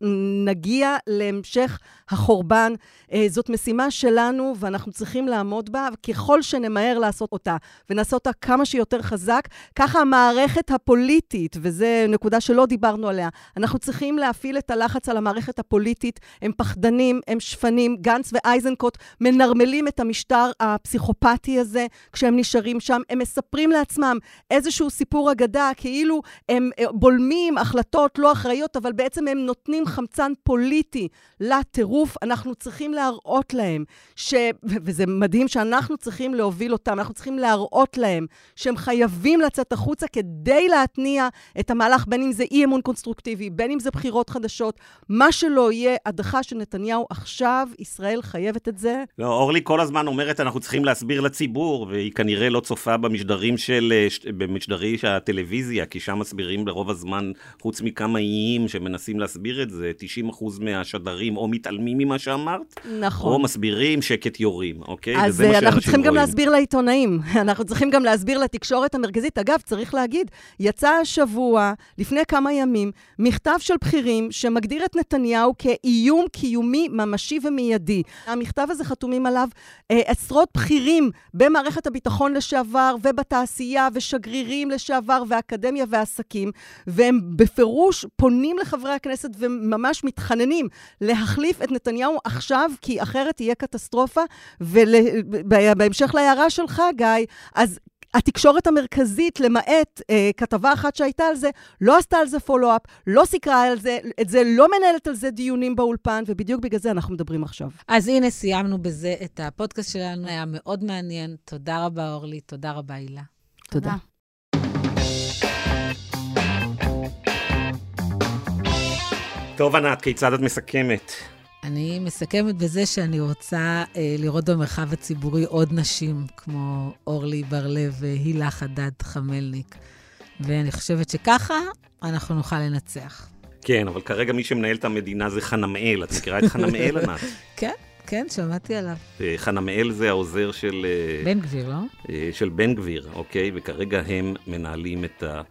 נגיע להמשך החורבן. Uh, זאת משימה שלנו, ואנחנו צריכים לעמוד בה, וככל שנמהר לעשות אותה, ונעשה אותה כמה שיותר חזק, ככה המערכת הפוליטית, וזו נקודה שלא דיברנו עליה, אנחנו צריכים להפעיל את הלחץ על המערכת הפוליטית. הם פחדנים, הם שפנים. גנץ ואייזנקוט מנרמלים את המשטר הפסיכופתי הזה כשהם נשארים שם. הם מספרים לעצמם איזשהו סיפור אגדה, כאילו הם אה, בולמים החלטות לא אחראיות, אבל בעצם הם נותנים חמצן פוליטי לטירוף. אנחנו צריכים להראות להם, ש... וזה מדהים שאנחנו צריכים להוביל אותם, אנחנו צריכים להראות להם שהם חייבים לצאת החוצה כדי להתניע את המהלך, בין אם זה אי אמון קונסטרוקטיבי, בין אם זה בחירות חדשות, מה שלא יהיה הדחה של נתניהו עכשיו, ישראל חייבת את זה. לא, אורלי כל הזמן אומרת, אנחנו צריכים להסביר לציבור, והיא כנראה לא צופה במשדרים של, אה, במשדרי הטלוויזיה, כי שם מסבירים ברוב הזמן, חוץ מכמה איים שמנסים להסביר את זה, 90% מהשדרים או מתעלמים ממה שאמרת, נכון. או מסבירים שקט יורים, אוקיי? אז אה, אנחנו צריכים רואים. גם להסביר לעיתונאים, [LAUGHS] אנחנו צריכים גם להסביר לתקשורת המרכזית. אגב, צריך להגיד, יצא השבוע, לפני כמה ימים, מכתב של בכירים שמגדיר את נתניהו כאיום קיומי ממשי ומיידי. המכתב הזה חתומים עליו אה, עשרות בכירים במערכת הביטחון לשעבר ובתעשייה ושגרירים לשעבר ואקדמיה ועסקים, והם בפירוש פונים לחברי הכנסת וממש מתחננים להחליף את נתניהו עכשיו, כי אחרת תהיה קטסטרופה. ובהמשך להערה שלך, גיא, אז התקשורת המרכזית, למעט אה, כתבה אחת שהייתה על זה, לא עשתה על זה פולו-אפ, לא סיקרה על זה, את זה לא מנהלת על זה דיונים באולפן, ובדיוק בגלל זה אנחנו מדברים עכשיו. אז הנה, סיימנו בזה את הפודקאסט שלנו, היה מאוד מעניין. תודה רבה, אורלי, תודה רבה, הילה. תודה. טוב, ענת, כיצד את מסכמת? אני מסכמת בזה שאני רוצה אה, לראות במרחב הציבורי עוד נשים, כמו אורלי בר-לב והילה חדד חמלניק. ואני חושבת שככה אנחנו נוכל לנצח. כן, אבל כרגע מי שמנהל את המדינה זה חנמאל. את מכירה את חנמאל, ענת? [LAUGHS] כן, כן, שמעתי עליו. אה, חנמאל זה העוזר של... אה, בן גביר, לא? אה, של בן גביר, אוקיי? וכרגע הם מנהלים את ה...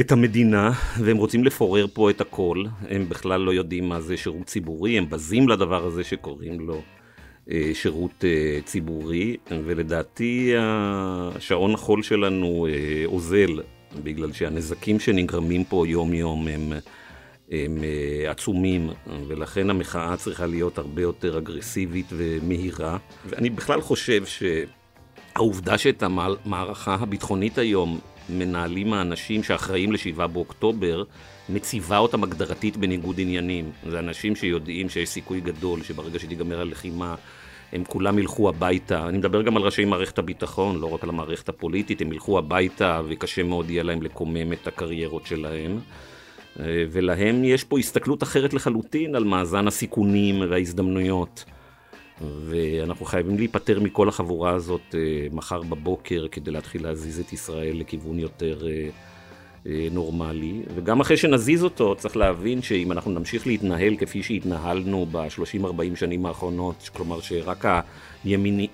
את המדינה, והם רוצים לפורר פה את הכל. הם בכלל לא יודעים מה זה שירות ציבורי, הם בזים לדבר הזה שקוראים לו אה, שירות אה, ציבורי, ולדעתי השעון החול שלנו אה, אוזל, בגלל שהנזקים שנגרמים פה יום-יום הם... הם עצומים, ולכן המחאה צריכה להיות הרבה יותר אגרסיבית ומהירה. ואני בכלל חושב שהעובדה שאת המערכה הביטחונית היום מנהלים האנשים שאחראים ל-7 באוקטובר, מציבה אותם הגדרתית בניגוד עניינים. זה אנשים שיודעים שיש סיכוי גדול שברגע שתיגמר הלחימה הם כולם ילכו הביתה. אני מדבר גם על ראשי מערכת הביטחון, לא רק על המערכת הפוליטית, הם ילכו הביתה וקשה מאוד יהיה להם לקומם את הקריירות שלהם. אה, ולהם יש פה הסתכלות אחרת לחלוטין על מאזן הסיכונים וההזדמנויות. ואנחנו חייבים להיפטר מכל החבורה הזאת אה, מחר בבוקר כדי להתחיל להזיז את ישראל לכיוון יותר אה, נורמלי. וגם אחרי שנזיז אותו, צריך להבין שאם אנחנו נמשיך להתנהל כפי שהתנהלנו ב-30-40 שנים האחרונות, כלומר שרק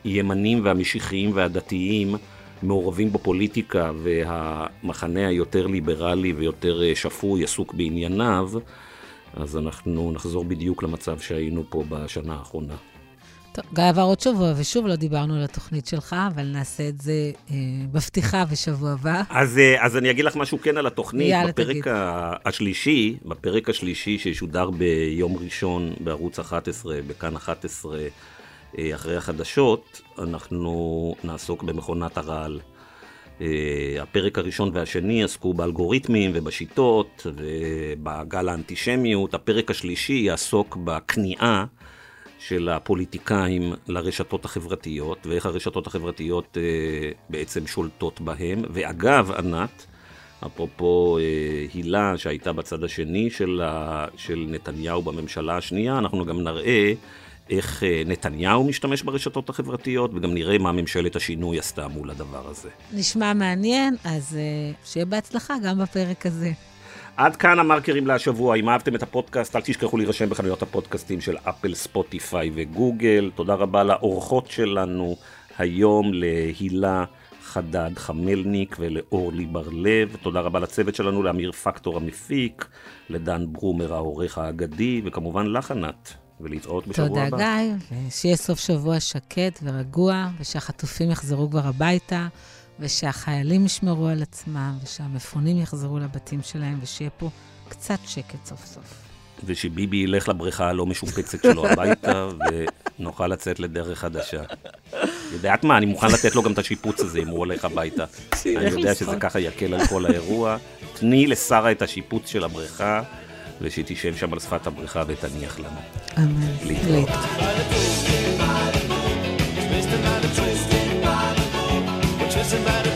הימנים והמשיחיים והדתיים מעורבים בפוליטיקה והמחנה היותר ליברלי ויותר אה, שפוי עסוק בענייניו, אז אנחנו נחזור בדיוק למצב שהיינו פה בשנה האחרונה. טוב, גיא עבר עוד שבוע, ושוב לא דיברנו על התוכנית שלך, אבל נעשה את זה אה, בפתיחה בשבוע הבא. אז, אה, אז אני אגיד לך משהו כן על התוכנית. יאללה, בפרק תגיד. השלישי, בפרק השלישי שישודר ביום ראשון בערוץ 11, בכאן 11, אה, אחרי החדשות, אנחנו נעסוק במכונת הרעל. אה, הפרק הראשון והשני עסקו באלגוריתמים ובשיטות ובגל האנטישמיות. הפרק השלישי יעסוק בכניעה של הפוליטיקאים לרשתות החברתיות, ואיך הרשתות החברתיות אה, בעצם שולטות בהם. ואגב, ענת, אפרופו הילה שהייתה בצד השני של, של נתניהו בממשלה השנייה, אנחנו גם נראה איך אה, נתניהו משתמש ברשתות החברתיות, וגם נראה מה ממשלת השינוי עשתה מול הדבר הזה. נשמע מעניין, אז אה, שיהיה בהצלחה גם בפרק הזה. עד כאן המרקרים להשבוע. אם אהבתם את הפודקאסט, אל תשכחו להירשם בחנויות הפודקאסטים של אפל, ספוטיפיי וגוגל. תודה רבה לאורחות שלנו היום, להילה חדד חמלניק ולאורלי בר-לב. תודה רבה לצוות שלנו, לאמיר פקטור המפיק, לדן ברומר העורך האגדי, וכמובן לך, ענת. ולהתראות בשבוע תודה, הבא. תודה, גיא, ושיהיה סוף שבוע שקט ורגוע, ושהחטופים יחזרו כבר הביתה, ושהחיילים ישמרו על עצמם, ושהמפונים יחזרו לבתים שלהם, ושיהיה פה קצת שקט סוף סוף. ושביבי ילך לבריכה הלא משופצת שלו הביתה, ונוכל לצאת לדרך חדשה. יודעת מה, אני מוכן לתת לו גם את השיפוץ הזה אם הוא הולך הביתה. אני יודע שזה ככה יקל על כל האירוע. תני לשרה את השיפוץ של הבריכה. ושתשב שם על שפת הבריכה ותניח לנו. אמן. להתראות. doesn't matter.